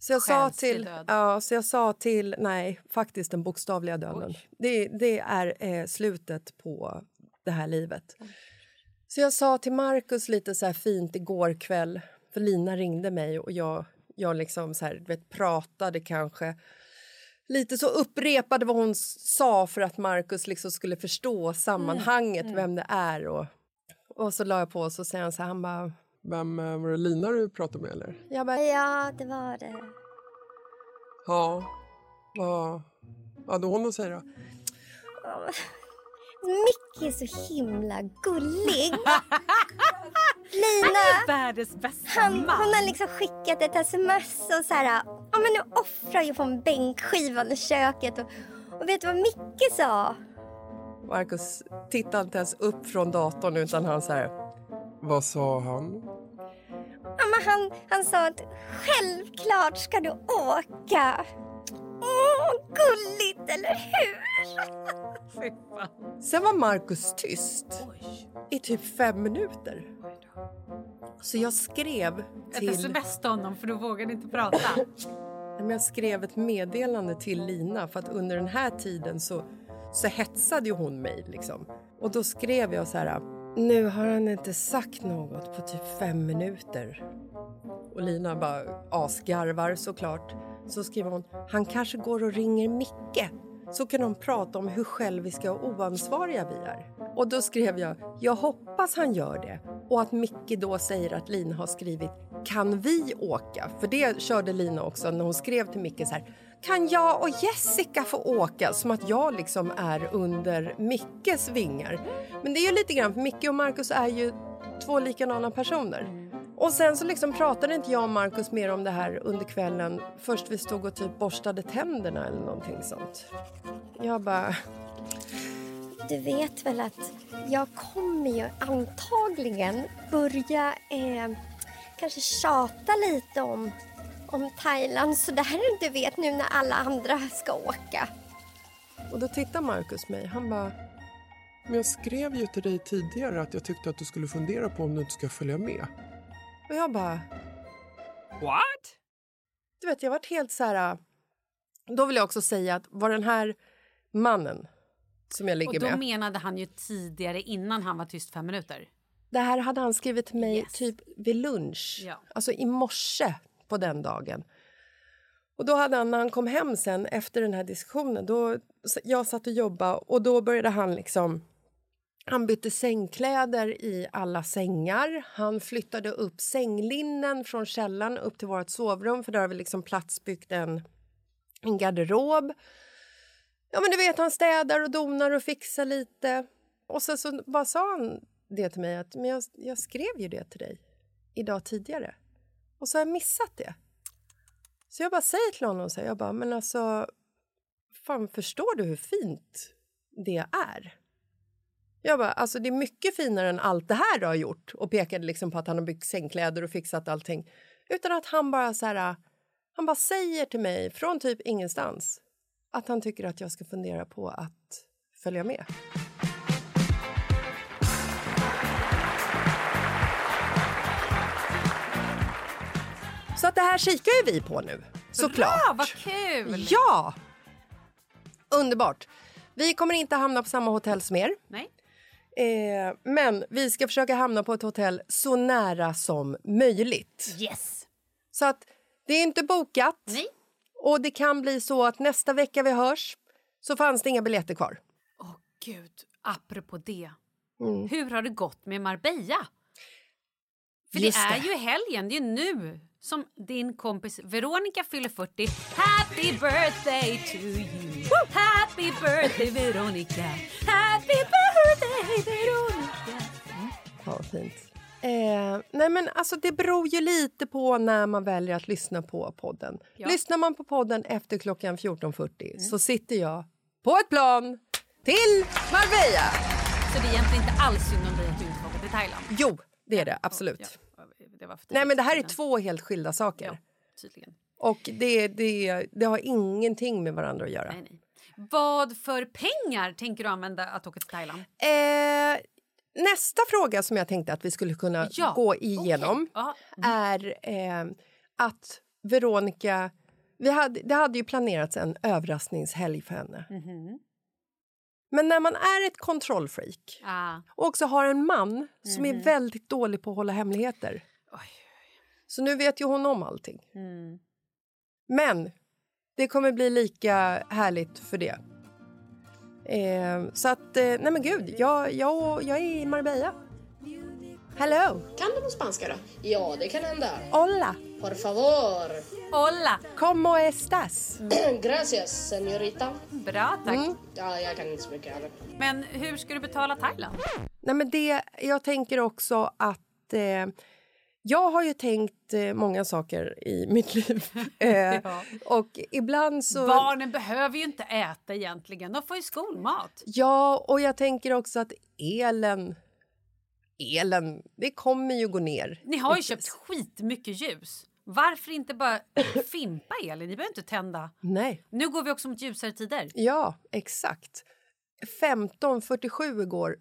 Så jag, sa till, död. ja, så jag sa till... Nej, faktiskt den bokstavliga döden. Det, det är eh, slutet på det här livet. Så jag sa till Markus lite så här fint igår kväll, för Lina ringde mig och jag, jag liksom så här, vet, pratade kanske lite så upprepade vad hon sa för att Markus liksom skulle förstå sammanhanget, vem det är. Och, och så la jag på och så säger han så här, han bara... Vem eh, var det Lina du pratade med eller? Jag bara, Ja, det var det. Ja. Vad hade hon att säga då? Micke är så himla gullig. Lina, Världens bästa han, man. hon har liksom skickat ett sms och så här, ja men nu offrar jag på en bänkskivan i köket och, och vet du vad Micke sa? Markus tittade inte ens upp från datorn utan han så här... Vad sa han? Ja, men han, han sa att självklart ska du åka. Åh, gulligt, eller hur? Sen var Markus tyst i typ fem minuter. Så jag skrev Ett till... sms till honom för då vågade inte prata. Jag skrev ett meddelande till Lina för att under den här tiden så, så hetsade ju hon mig. Liksom. Och då skrev jag så här... Nu har han inte sagt något på typ fem minuter. Och Lina bara asgarvar såklart. Så skriver hon, han kanske går och ringer Micke. Så kan de prata om hur själviska och oansvariga vi är. Och då skrev jag, jag hoppas han gör det. Och att Micke då säger att Lina har skrivit, kan vi åka? För det körde Lina också när hon skrev till Micke så här, kan jag och Jessica få åka? Som att jag liksom är under Mickes vingar. Men det är ju lite grann, för Micke och Markus är ju två likadana personer. Och sen så liksom pratade inte jag och Markus mer om det här under kvällen. Först vi stod och typ borstade tänderna eller någonting sånt. Jag bara... Du vet väl att jag kommer ju antagligen börja eh, kanske tjata lite om, om Thailand sådär du vet nu när alla andra ska åka. Och då tittar Markus mig. Han bara... Men jag skrev ju till dig tidigare att jag tyckte att du skulle fundera på om du inte ska följa med. Och jag bara... What? Du vet, jag varit helt så här... Då vill jag också säga att var den här mannen som jag ligger Och då med... menade han ju tidigare innan han var tyst fem minuter. Det här hade han skrivit till mig typ vid lunch, Ja. alltså i morse på den dagen. Och då hade han, när han kom hem sen efter den här diskussionen, då, jag satt och jobbade och då började han liksom han bytte sängkläder i alla sängar. Han flyttade upp sänglinnen från källaren upp till vårt sovrum för där har vi liksom platsbyggt en, en garderob. Ja, men du vet, han städar och donar och fixar lite. Och sen så bara sa han det till mig att men jag, jag skrev ju det till dig idag tidigare. Och så har jag missat det. Så jag bara säger till honom så här, jag bara, men alltså, fan förstår du hur fint det är? Jag bara, alltså det är mycket finare än allt det här du har gjort och pekade liksom på att han har byggt sängkläder och fixat allting. Utan att han bara så här, han bara säger till mig från typ ingenstans att han tycker att jag ska fundera på att följa med. Så att det här kikar ju vi på nu, såklart. Bra, vad kul! Ja! Underbart. Vi kommer inte hamna på samma hotell som er. Nej. Eh, men vi ska försöka hamna på ett hotell så nära som möjligt. Yes. Så att det är inte bokat. Nej. Och det kan bli så att nästa vecka vi hörs så fanns det inga biljetter kvar. Åh gud, apropå det. Mm. Hur har det gått med Marbella? För Just det är det. ju helgen, det är nu som din kompis Veronica fyller 40. Happy birthday to you! Happy birthday Veronica! Happy birthday Veronica! Ja, fint. Eh, nej men alltså det beror ju lite på när man väljer att lyssna på podden. Ja. Lyssnar man på podden efter klockan 14.40 så sitter jag på ett plan till Marbella. Så det är egentligen inte alls synd om dig att du inte åka till Thailand? Jo, det är det absolut. Det var för Nej men det här är två helt skilda saker. Tydligen. Och det, det, det har ingenting med varandra att göra. Nej, nej. Vad för pengar tänker du använda att åka till Thailand? Eh, nästa fråga som jag tänkte att vi skulle kunna Ja, gå igenom Ja. är eh, att Veronica... Vi hade, det hade ju planerats en överraskningshelg för henne. Mhm. Men när man är ett kontrollfreak Ah. och också har en man som är Mhm. väldigt dålig på att hålla hemligheter så nu vet ju hon om allting. Mm. Men det kommer bli lika härligt för det. Eh, så att, eh, nej men gud, jag, jag, jag är i Marbella. Hello! Kan du någon spanska då? Ja, det kan hända. Hola! Por favor. Hola! Como estas? Gracias, señorita. Bra, tack. Mm. Ja, jag kan inte så mycket heller. Men hur ska du betala Thailand? Nej men det, jag tänker också att eh, jag har ju tänkt eh, många saker i mitt liv. Eh, Ja. Och ibland så... Barnen behöver ju inte äta egentligen. De får ju skolmat. Ja, och jag tänker också att elen... Elen, det kommer ju gå ner. Ni har ju köpt skitmycket ljus. Varför inte bara fimpa elen? Ni behöver inte tända. Nej. Nu går vi också mot ljusare tider. Ja, exakt. 15.47 igår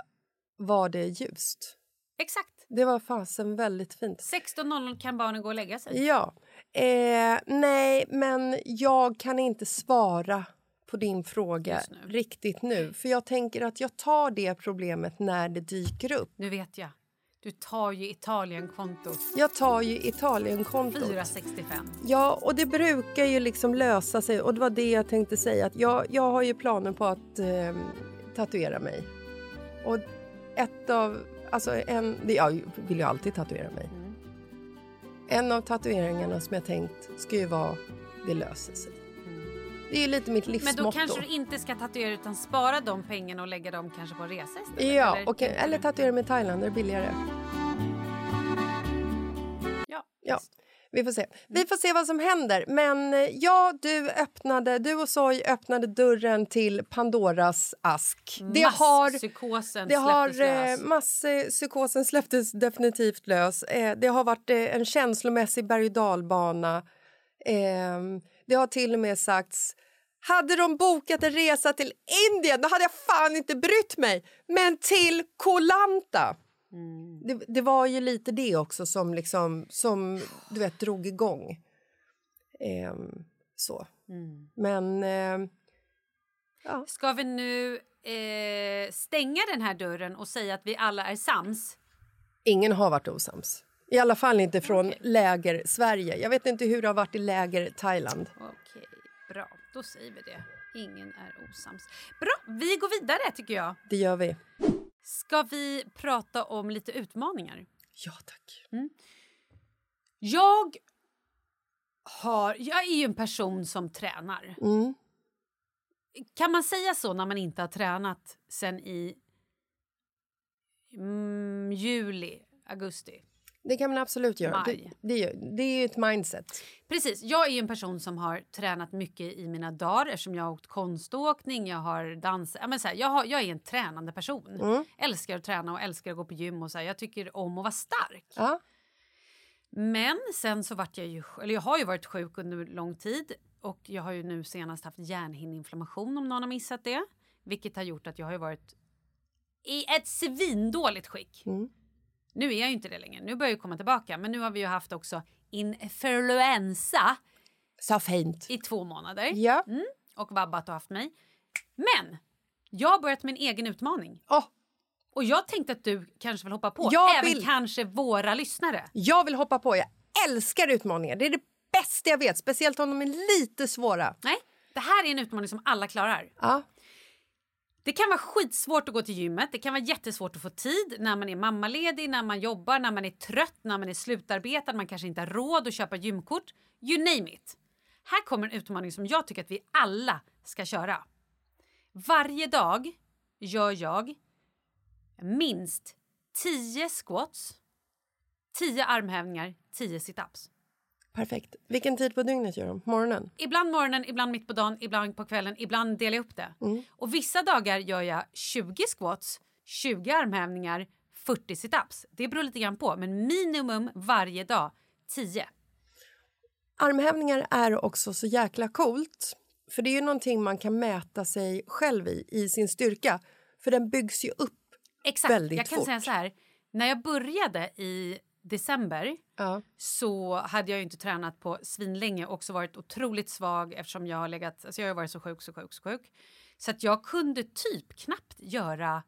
var det ljust. Exakt. Det var fasen väldigt fint. 16.00 kan barnen gå och lägga sig. Ja. Eh, nej, men jag kan inte svara på din fråga riktigt nu. För jag tänker att jag tar det problemet när det dyker upp. Nu vet jag. Du tar ju Italien-kontot. Jag tar ju Italien-kontot. 465. Ja, och det brukar ju liksom lösa sig. Och det var det jag tänkte säga. Att jag, jag har ju planer på att eh, tatuera mig. Och ett av... Alltså en... Jag vill ju alltid tatuera mig. En av tatueringarna som jag tänkt ska ju vara det löser sig. Det är ju lite mitt Men livsmotto. då kanske du inte ska tatuera utan spara de pengarna och lägga dem kanske på resa istället? Ja, eller? och, eller tatuera mig i Thailand, det är billigare. Ja. Ja, vi får se. Vi får se vad som händer. Men eh, ja, du öppnade, du och Soy öppnade dörren till Pandoras ask. Det har, Masspsykosen det har, släpptes lös. eh, masspsykosen släpptes definitivt lös. Eh, det har varit en känslomässig berg och dalbana. Eh, det har till och med sagts hade de bokat en resa till Indien då hade jag fan inte brytt mig. Men till Koh Lanta. Det, det var ju lite det också som, liksom, som du vet, drog igång. Ehm, så. Men... ehm, ja. Ska vi nu eh, stänga den här dörren och säga att vi alla är sams? Ingen har varit osams. I alla fall inte från läger Sverige. Jag vet inte hur det har varit i läger Thailand. Okej, bra. Då säger vi det. Ingen är osams. Bra, vi går vidare tycker jag. Det gör vi. Ska vi prata om lite utmaningar? Ja, tack. Mm. Jag har... Jag är ju en person som tränar. Mm. Kan man säga så när man inte har tränat sen i mm, juli, augusti? Det kan man absolut göra. Det, det, är- det är ju ett mindset. Precis. Jag är en person som har tränat mycket i mina dagar eftersom jag har åkt konståkning, jag har dansat. Ja, jag, har, jag är en tränande person. Mm. Älskar att träna och älskar att gå på gym och så här, jag tycker om att vara stark. Ja. Men sen så vart jag ju, eller jag har ju varit sjuk under lång tid och jag har ju nu senast haft hjärnhinneinflammation om någon har missat det. Vilket har gjort att jag har varit i ett svindåligt skick. Mm. Nu är jag ju inte det längre, nu börjar jag komma tillbaka. Men nu har vi ju haft också influensa Så fint. i två månader. Ja. Mm, och vabbat och haft mig. Men jag har börjat en egen utmaning. Oh. Och jag tänkte att du kanske vill hoppa på. Jag Även vill- kanske våra lyssnare. Jag vill hoppa på. Jag älskar utmaningar. Det är det bästa jag vet. Speciellt om de är lite svåra. Nej, det här är en utmaning som alla klarar. Ja. Det kan vara skitsvårt att gå till gymmet, det kan vara jättesvårt att få tid när man är mammaledig, när man jobbar, när man är trött, när man är slutarbetad, man kanske inte har råd att köpa gymkort. You name it. Här kommer en utmaning som jag tycker att vi alla ska köra. Varje dag gör jag minst 10 squats, 10 armhävningar, 10 situps. Perfekt. Vilken tid på dygnet gör de? Morgonen? Ibland morgonen, ibland mitt på dagen, ibland på kvällen, ibland delar jag upp det. Mm. Och vissa dagar gör jag 20 squats, 20 armhävningar, 40 situps. Det beror lite grann på, men minimum varje dag 10. Armhävningar är också så jäkla coolt. För det är ju någonting man kan mäta sig själv i, i sin styrka. För den byggs ju upp Exakt. väldigt jag kan fort. säga så här. När jag började i december så hade jag ju inte tränat på svinlänge och också varit otroligt svag eftersom jag har legat, alltså jag har varit så sjuk, så sjuk, så sjuk. Så att jag kunde typ knappt göra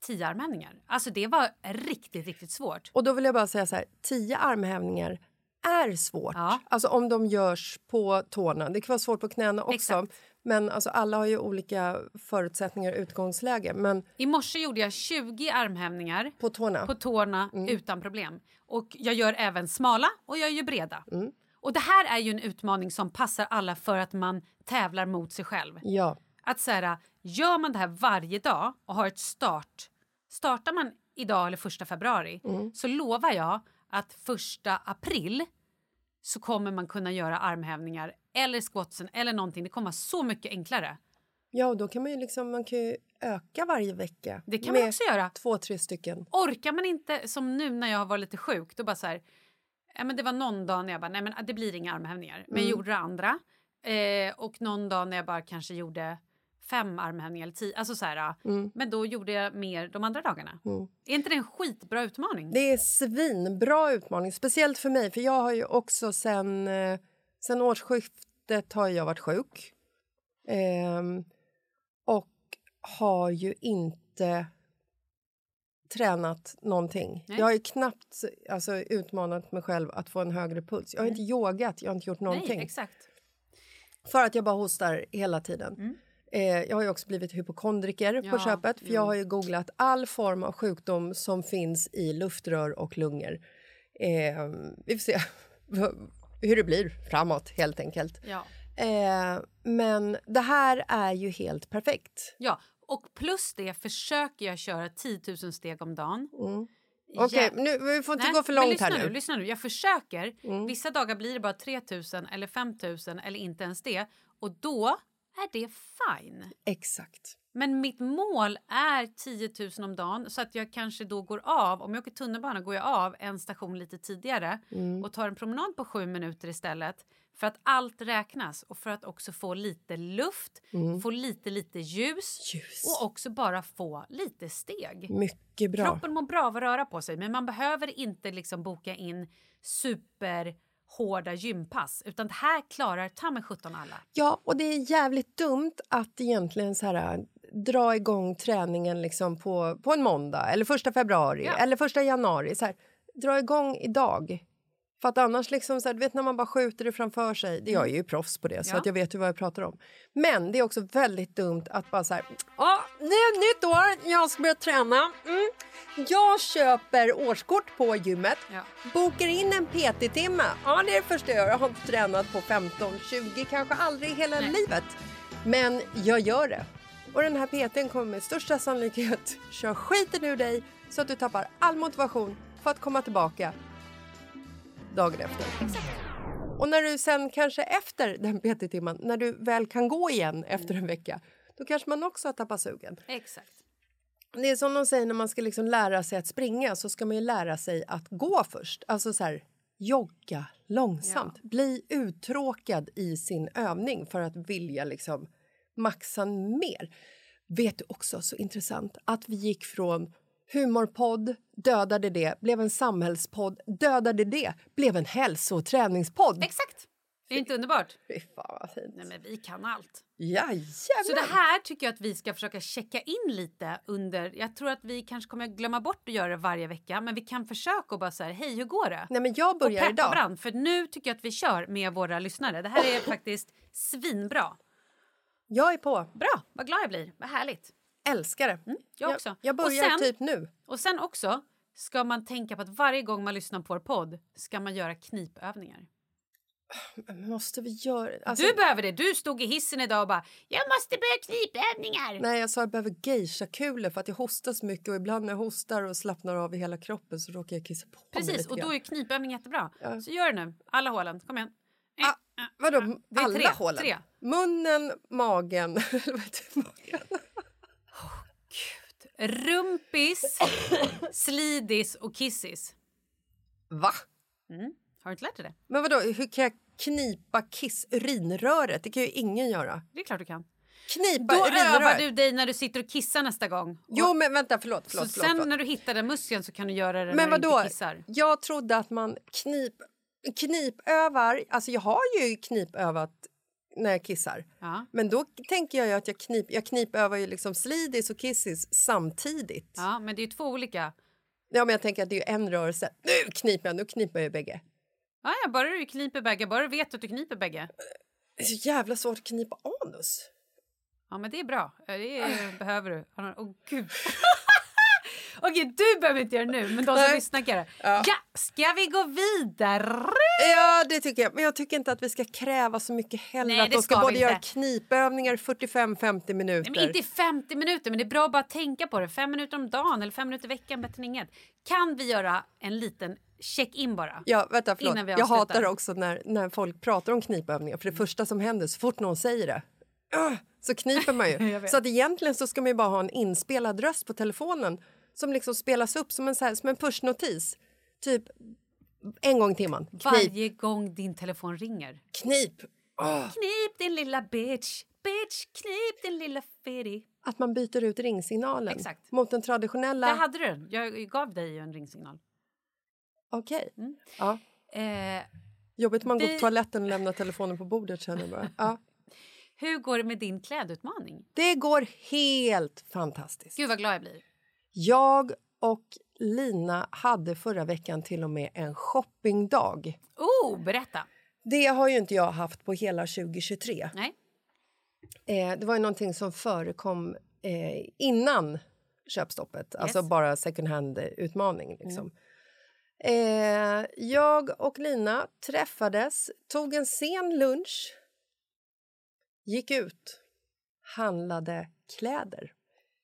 tio armhävningar. Alltså det var riktigt, riktigt svårt. Och då vill jag bara säga så här, tio armhävningar är svårt. Alltså om de görs på tårna. Det kan vara svårt på knäna också. Men alltså alla har ju olika förutsättningar och utgångsläge. Men I morse gjorde jag 20 armhävningar på tårna, på tårna Mm. utan problem. Och jag gör även smala och jag gör breda. Mm. Och det här är ju en utmaning som passar alla för att man tävlar mot sig själv. Ja. Att så här, gör man det här varje dag och har ett start. Startar man idag eller första februari Mm. så lovar jag att första april så kommer man kunna göra armhävningar eller squatsen eller någonting. Det kommer vara så mycket enklare. Ja, och då kan man ju liksom, man kan ju öka varje vecka. Det kan man också göra. Två, tre stycken. Orkar man inte, som nu när jag var lite sjuk, då bara så här... Ja, men det var någon dag när jag bara, nej men det blir inga armhävningar. Men jag Mm. gjorde det andra. Eh, och någon dag när jag bara kanske gjorde fem armhävningar eller tio. Alltså så här, Mm. Men då gjorde jag mer de andra dagarna. Mm. Är inte det en skitbra utmaning? Det är svinbra utmaning, speciellt för mig. För jag har ju också sen, eh, sen årsskiftet har jag varit sjuk. Ehm, och har ju inte tränat någonting. Nej. Jag har ju knappt alltså, utmanat mig själv att få en högre puls. Jag har inte yogat, jag har inte gjort någonting. Nej, exakt. För att jag bara hostar hela tiden. Eh, jag har också blivit hypokondriker Mm. Ja, på köpet. För jag jo. har ju googlat all form av sjukdom som finns i luftrör och lungor. Eh, vi får se hur det blir framåt helt enkelt. Ja. Eh, men det här är ju helt perfekt. ja, och plus det försöker jag köra 10 000 steg om dagen. Okej, Ja. nu, vi får inte Nej, gå för långt här nu. Lyssna nu, jag försöker. Mm. Vissa dagar blir det bara 3 000 eller 5 000 eller inte ens det. Och då är det fine. Exakt. Men mitt mål är 10 000 om dagen så att jag kanske då går av. Om jag åker tunnelbana går jag av en station lite tidigare Mm. och tar en promenad på sju minuter istället. För att allt räknas och för att också få lite luft, Mm. få lite lite ljus, och också bara få lite steg. Mycket bra. Kroppen mår bra av att röra på sig men man behöver inte liksom boka in superhårda gympass utan det här klarar ta med 17 alla. Ja, och det är jävligt dumt att egentligen så här, dra igång träningen liksom på, på en måndag eller första februari Ja. eller första januari. Så här, dra igång idag. För att annars, liksom, så här, du vet när man bara skjuter det framför sig. Det, jag är ju proffs på det, så Ja. att jag vet ju vad jag pratar om. Men det är också väldigt dumt att bara så här... Ja, nu är nytt år, jag ska börja träna. Mm. Jag köper årskort på gymmet, bokar in en PT-timme. Ja, det är det första jag gör. Jag har inte tränat på 15, 20, kanske aldrig i hela livet. Men jag gör det. Och den här PTn kommer med största sannolikhet köra skiten ur dig så att du tappar all motivation för att komma tillbaka dagen efter. Och när du sen kanske efter den PT-timman, när du väl kan gå igen efter en vecka, då kanske man också har tappat sugen. Exakt. Det är som de säger när man ska liksom lära sig att springa så ska man ju lära sig att gå först. Alltså så här, jogga långsamt. Bli uttråkad i sin övning för att vilja liksom maxa mer. Vet du också, så intressant, att vi gick från humorpodd, dödade det, blev en samhällspodd, dödade det, blev en hälso och träningspodd. Exakt! Det är inte underbart? Fy fan vad fint. Nej men vi kan allt. Jajamän! Så det här tycker jag att vi ska försöka checka in lite under... Jag tror att vi kanske kommer glömma bort att göra det varje vecka men vi kan försöka och bara säga hej hur går det? Nej men jag börjar och peppa idag. varandra, för nu tycker jag att vi kör med våra lyssnare. Det här är faktiskt svinbra. Jag är på. Bra, vad glad jag blir. Vad härligt. Älskar det. jag Jag- också. jag börjar Och typ nu. Och sen också ska man tänka på att varje gång man lyssnar på vår podd ska man göra knipövningar. Måste vi göra... Alltså, Du behöver det. Du stod i hissen idag och bara “Jag måste börja knipövningar”. Nej, jag sa att jag behöver geisha-kulor för att jag hostar så mycket och ibland när jag hostar och slappnar av i hela kroppen så råkar jag kissa på mig Precis, lite och då är knipövning jättebra. Så gör det nu. Alla hålen. Kom igen. Ah, vadå, Det är alla tre, hålen? tre. Munnen, magen... magen. Rumpis, slidis och kissis. Va? Mm. Har du inte lärt dig det? Men vadå, hur kan jag knipa kiss urinröret? Det kan ju ingen göra. Det är klart du kan. Knipa Då övar du dig när du sitter och kissar nästa gång. Jo, men vänta, förlåt. så förlåt, sen förlåt, förlåt. när du hittar den muskeln så kan du göra det Men när du vadå? inte kissar. Jag trodde att man knip, knipövar... Alltså jag har ju knipövat när jag kissar. Ja. Men då tänker jag att jag, knip, jag knipövar ju liksom slidis och kissis samtidigt. ja, men det är ju två olika. Ja, men jag tänker att det är en rörelse. Nu kniper jag, nu kniper jag bägge. Ja, ja, bara du kniper bägge, bara du vet att du kniper bägge. Det är så jävla svårt att knipa anus. Ja, men det är bra. Det är, behöver du. Åh, oh, gud. Okej, du behöver inte göra det nu, men de som Nej. lyssnar kan göra. Ja. ska vi gå vidare? Ja, det tycker jag. Men jag tycker inte att vi ska kräva så mycket heller. Nej, att de ska, ska både göra knipövningar 45-50 minuter. Nej, men inte i 50 minuter, men det är bra att bara tänka på det. Fem minuter om dagen eller fem minuter i veckan, bättre än inget. Kan vi göra en liten check-in bara? Ja, vänta, förlåt. Innan vi Jag hatar också när, när folk pratar om knipövningar. För det första som händer så fort någon säger det "Ugh", så kniper man ju. så att egentligen så ska man ju bara ha en inspelad röst på telefonen som liksom spelas upp som en, så här, som en pushnotis. Typ en gång i timmen. Varje gång din telefon ringer. knip. Åh. Knip din lilla bitch, bitch, knip din lilla fitty. Att man byter ut ringsignalen Exakt. mot den traditionella... Där hade du den. Jag gav dig en ringsignal. Okej. Ja. Eh, Jobbigt man går Vi- på toaletten och lämnar telefonen på bordet känner jag bara. Ja. hur går det med din klädutmaning? Det går helt fantastiskt. Gud vad glad jag blir. Jag och Lina hade förra veckan till och med en shoppingdag. Oh, berätta. Det har ju inte jag haft på hela 2023. Nej. Eh, det var ju någonting som förekom eh, innan köpstoppet, alltså bara second hand-utmaning. Liksom. Eh, jag och Lina träffades, tog en sen lunch, gick ut, handlade kläder.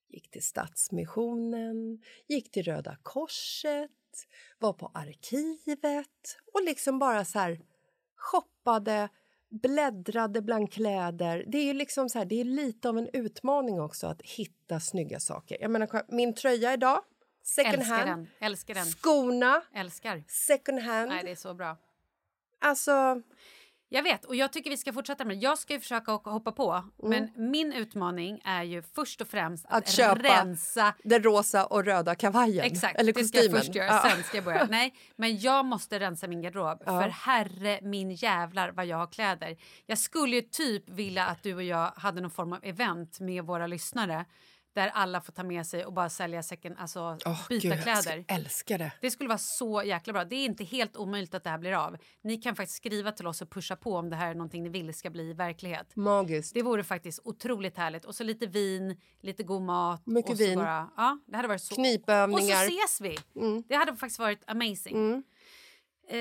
Gick till Stadsmissionen, gick till Röda Korset, var på arkivet och liksom bara så här shoppade, bläddrade bland kläder. Det är ju liksom så här, det är lite av en utmaning också att hitta snygga saker. Jag menar, min tröja idag, second Älskar hand. den. Älskar den. Skorna, Älskar. second hand. Nej, det är så bra. Alltså, Jag vet, och jag tycker vi ska fortsätta med det. Jag ska ju försöka hoppa på, men min utmaning är ju först och främst att, att köpa rensa den rosa och röda kavajen. Exakt, eller det ska jag kostymen. först göra. Ja. Sen ska jag börja. Nej, men jag måste rensa min garderob. Ja. För herre min jävlar vad jag har kläder. Jag skulle ju typ vilja att du och jag hade någon form av event med våra lyssnare där alla får ta med sig och bara sälja second, alltså Åh, byta Gud, kläder. Jag älskar det. Det skulle vara så jäkla bra. Det är inte helt omöjligt att det här blir av. Ni kan faktiskt skriva till oss och pusha på om det här är någonting ni vill ska bli verklighet. Magiskt. Det vore faktiskt otroligt härligt. Och så lite vin, lite god mat. Mycket vin. Bara, ja, det hade varit så. Knipövningar. Och så ses vi. Det hade faktiskt varit amazing. Eh,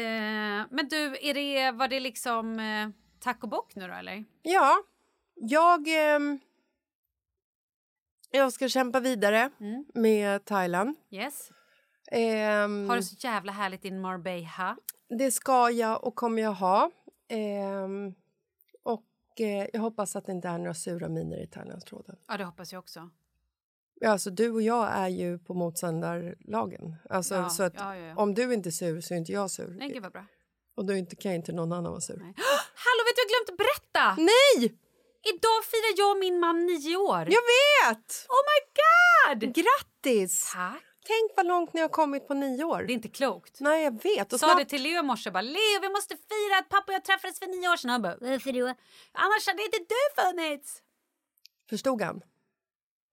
men du, är det, var det liksom eh, tack och bock nu då eller? Ja, jag... ehm, jag ska kämpa vidare med Thailand. Yes. Ehm, Har du så jävla härligt i Marbella? Det ska jag och kommer jag ha. Ehm, och eh, jag hoppas att det inte är några sura miner i Thailandstråden. Ja, det hoppas jag också. Ja, alltså, du och jag är ju på motståndarlagen. Alltså, Ja, så att ja, ja. Om du inte är sur så är inte jag sur. Nej, gud vad bra. Och då kan inte någon annan vara sur. Hallå, vet du jag har glömt att berätta? Nej! Idag firar jag och min man nio år. Jag vet! Oh my god! Grattis! Tack. Tänk vad långt ni har kommit på nio år. Det är inte klokt. Nej, jag vet. Och Sa snart- det till Leo i morse. Bara, Leo, vi måste fira att pappa och jag träffades för nio år sedan. Han bara, varför då? Annars hade inte du funnits. Förstod han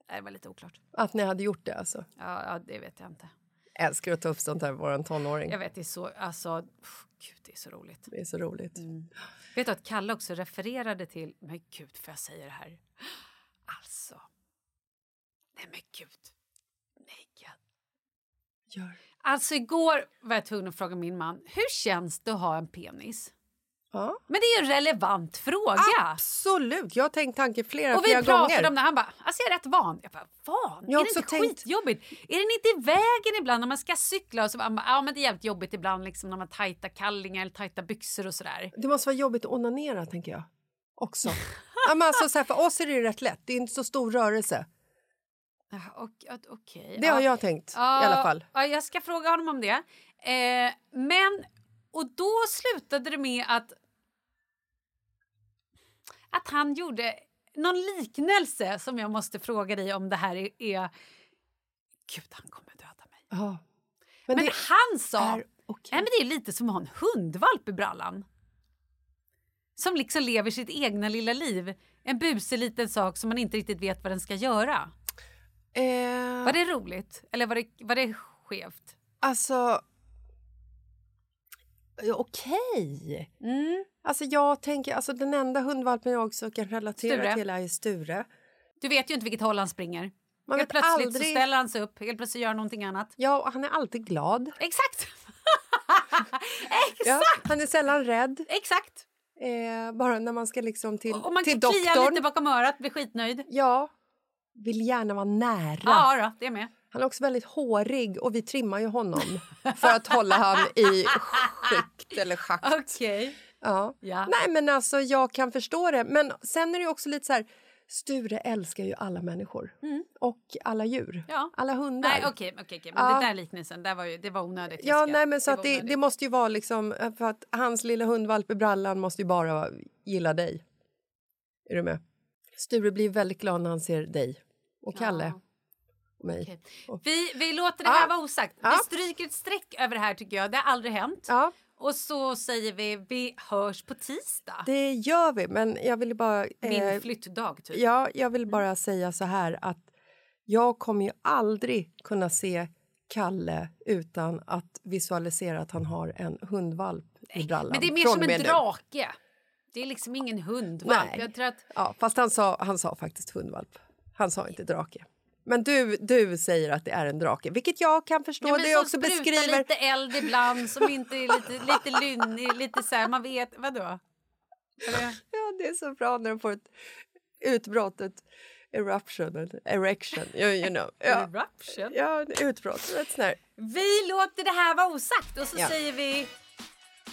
Nej, Det var lite oklart. att ni hade gjort det? Alltså. Ja, ja, det vet jag inte. Älskar att ta upp sånt här med vår tonåring. Jag vet, det är så, alltså, pff, gud, det är så roligt. Det är så roligt. Vet du att Kalle också refererade till, men gud, får jag säga det här? Alltså, nej men gud. Nej. Gör. Alltså igår var jag tvungen att fråga min man, hur känns det att ha en penis? Ja. Men det är ju en relevant fråga. Absolut, jag har tänkt tanken flera, Och vi flera pratade gånger. om det, han bara, alltså jag är rätt van. Jag bara, van? Jag är det inte tänkt- skitjobbigt? Är den inte i vägen ibland när man ska cykla? Och så bara, han bara, ja men det är jävligt jobbigt ibland liksom när man tajta kallingar eller tajta byxor och sådär. Det måste vara jobbigt att onanera, tänker jag. Också. ja, men alltså, så här, för oss är det ju rätt lätt. Det är inte så stor rörelse. Och- och- Okej. Det har jag tänkt Ja, i alla fall. Ja, jag ska fråga honom om det. Eh, men, och då slutade det med att att han gjorde någon liknelse som jag måste fråga dig om det här är... är... Gud, han kommer döda mig. Ja. Men, det han sa... är Nej, men det är lite som att ha en hundvalp i brallan. Som liksom lever sitt egna lilla liv. En busig liten sak som man inte riktigt vet vad den ska göra. Eh, Var det roligt? Eller var det, var det skevt? Alltså... ja, Okej. Mm. Alltså jag tänker, alltså den enda hundvalpen jag också kan relatera Sture. till är Sture. Du vet ju inte vilket håll han springer. Man helt plötsligt aldrig. ställer han sig upp, helt plötsligt gör någonting annat. Ja, och han är alltid glad. Exakt! Ja, han är sällan rädd. Exakt. Eh, bara när man ska liksom till, Och man till kan klia doktorn. lite bakom örat, bli skitnöjd. Ja, vill gärna vara nära. Ja, då, det är med. Han är också väldigt hårig och vi trimmar ju honom för att hålla han i skikt eller schakt. Okej. Ja. Ja. Nej, men alltså jag kan förstå det. Men sen är det också lite så här... Sture älskar ju alla människor Mm. och alla djur. Ja. Alla hundar. Nej, okej, okej, okej. Men Ja. det där liknelsen, där var ju, det var onödigt. Ja, nej, men så Det att det, det måste ju vara liksom... För att hans lilla hundvalp i brallan måste ju bara gilla dig. Är du med? Sture blir väldigt glad när han ser dig och Kalle. Och mig. Och- Vi, vi låter det här Ja. vara osagt. Vi stryker ett streck över det här tycker jag. Det har aldrig hänt. Och så säger vi, vi hörs på tisdag. Det gör vi, men jag vill bara... Min eh, flyttdag typ. Ja, jag vill bara säga så här att jag kommer ju aldrig kunna se Kalle utan att visualisera att han har en hundvalp i brallan. Men det är mer som en nu. drake. Det är liksom ingen hundvalp. Nej. Jag tror att Ja, fast han sa, han sa faktiskt hundvalp. Han sa inte drake. Men du, du säger att det är en drake, vilket jag kan förstå. Ja, men det också beskriver... lite eld ibland, som inte är lite, lite lynnig, lite så här, man vet, vadå? Eller? Ja, det är så bra när de får ett utbrott, ett eruption, erection, you, you know. Ja. Eruption? Ja, utbrott. Ett sånt. Vi låter det här vara osagt och så Ja. säger vi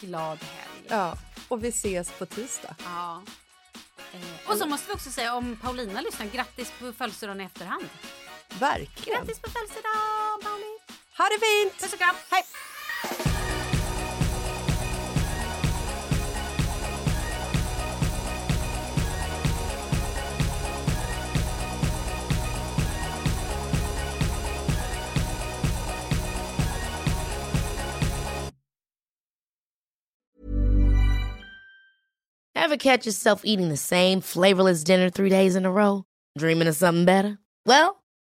glad helg. Ja, och vi ses på tisdag. Ja. Eh, Och så måste vi också säga om Paulina lyssnar, grattis på födelsedagen i efterhand. Verkligen. Grattis på födelsedagen Pauli! Ha det fint! Puss och kram, hej! Ever catch yourself eating the same flavorless dinner three days in a row? Dreaming of something better? Well,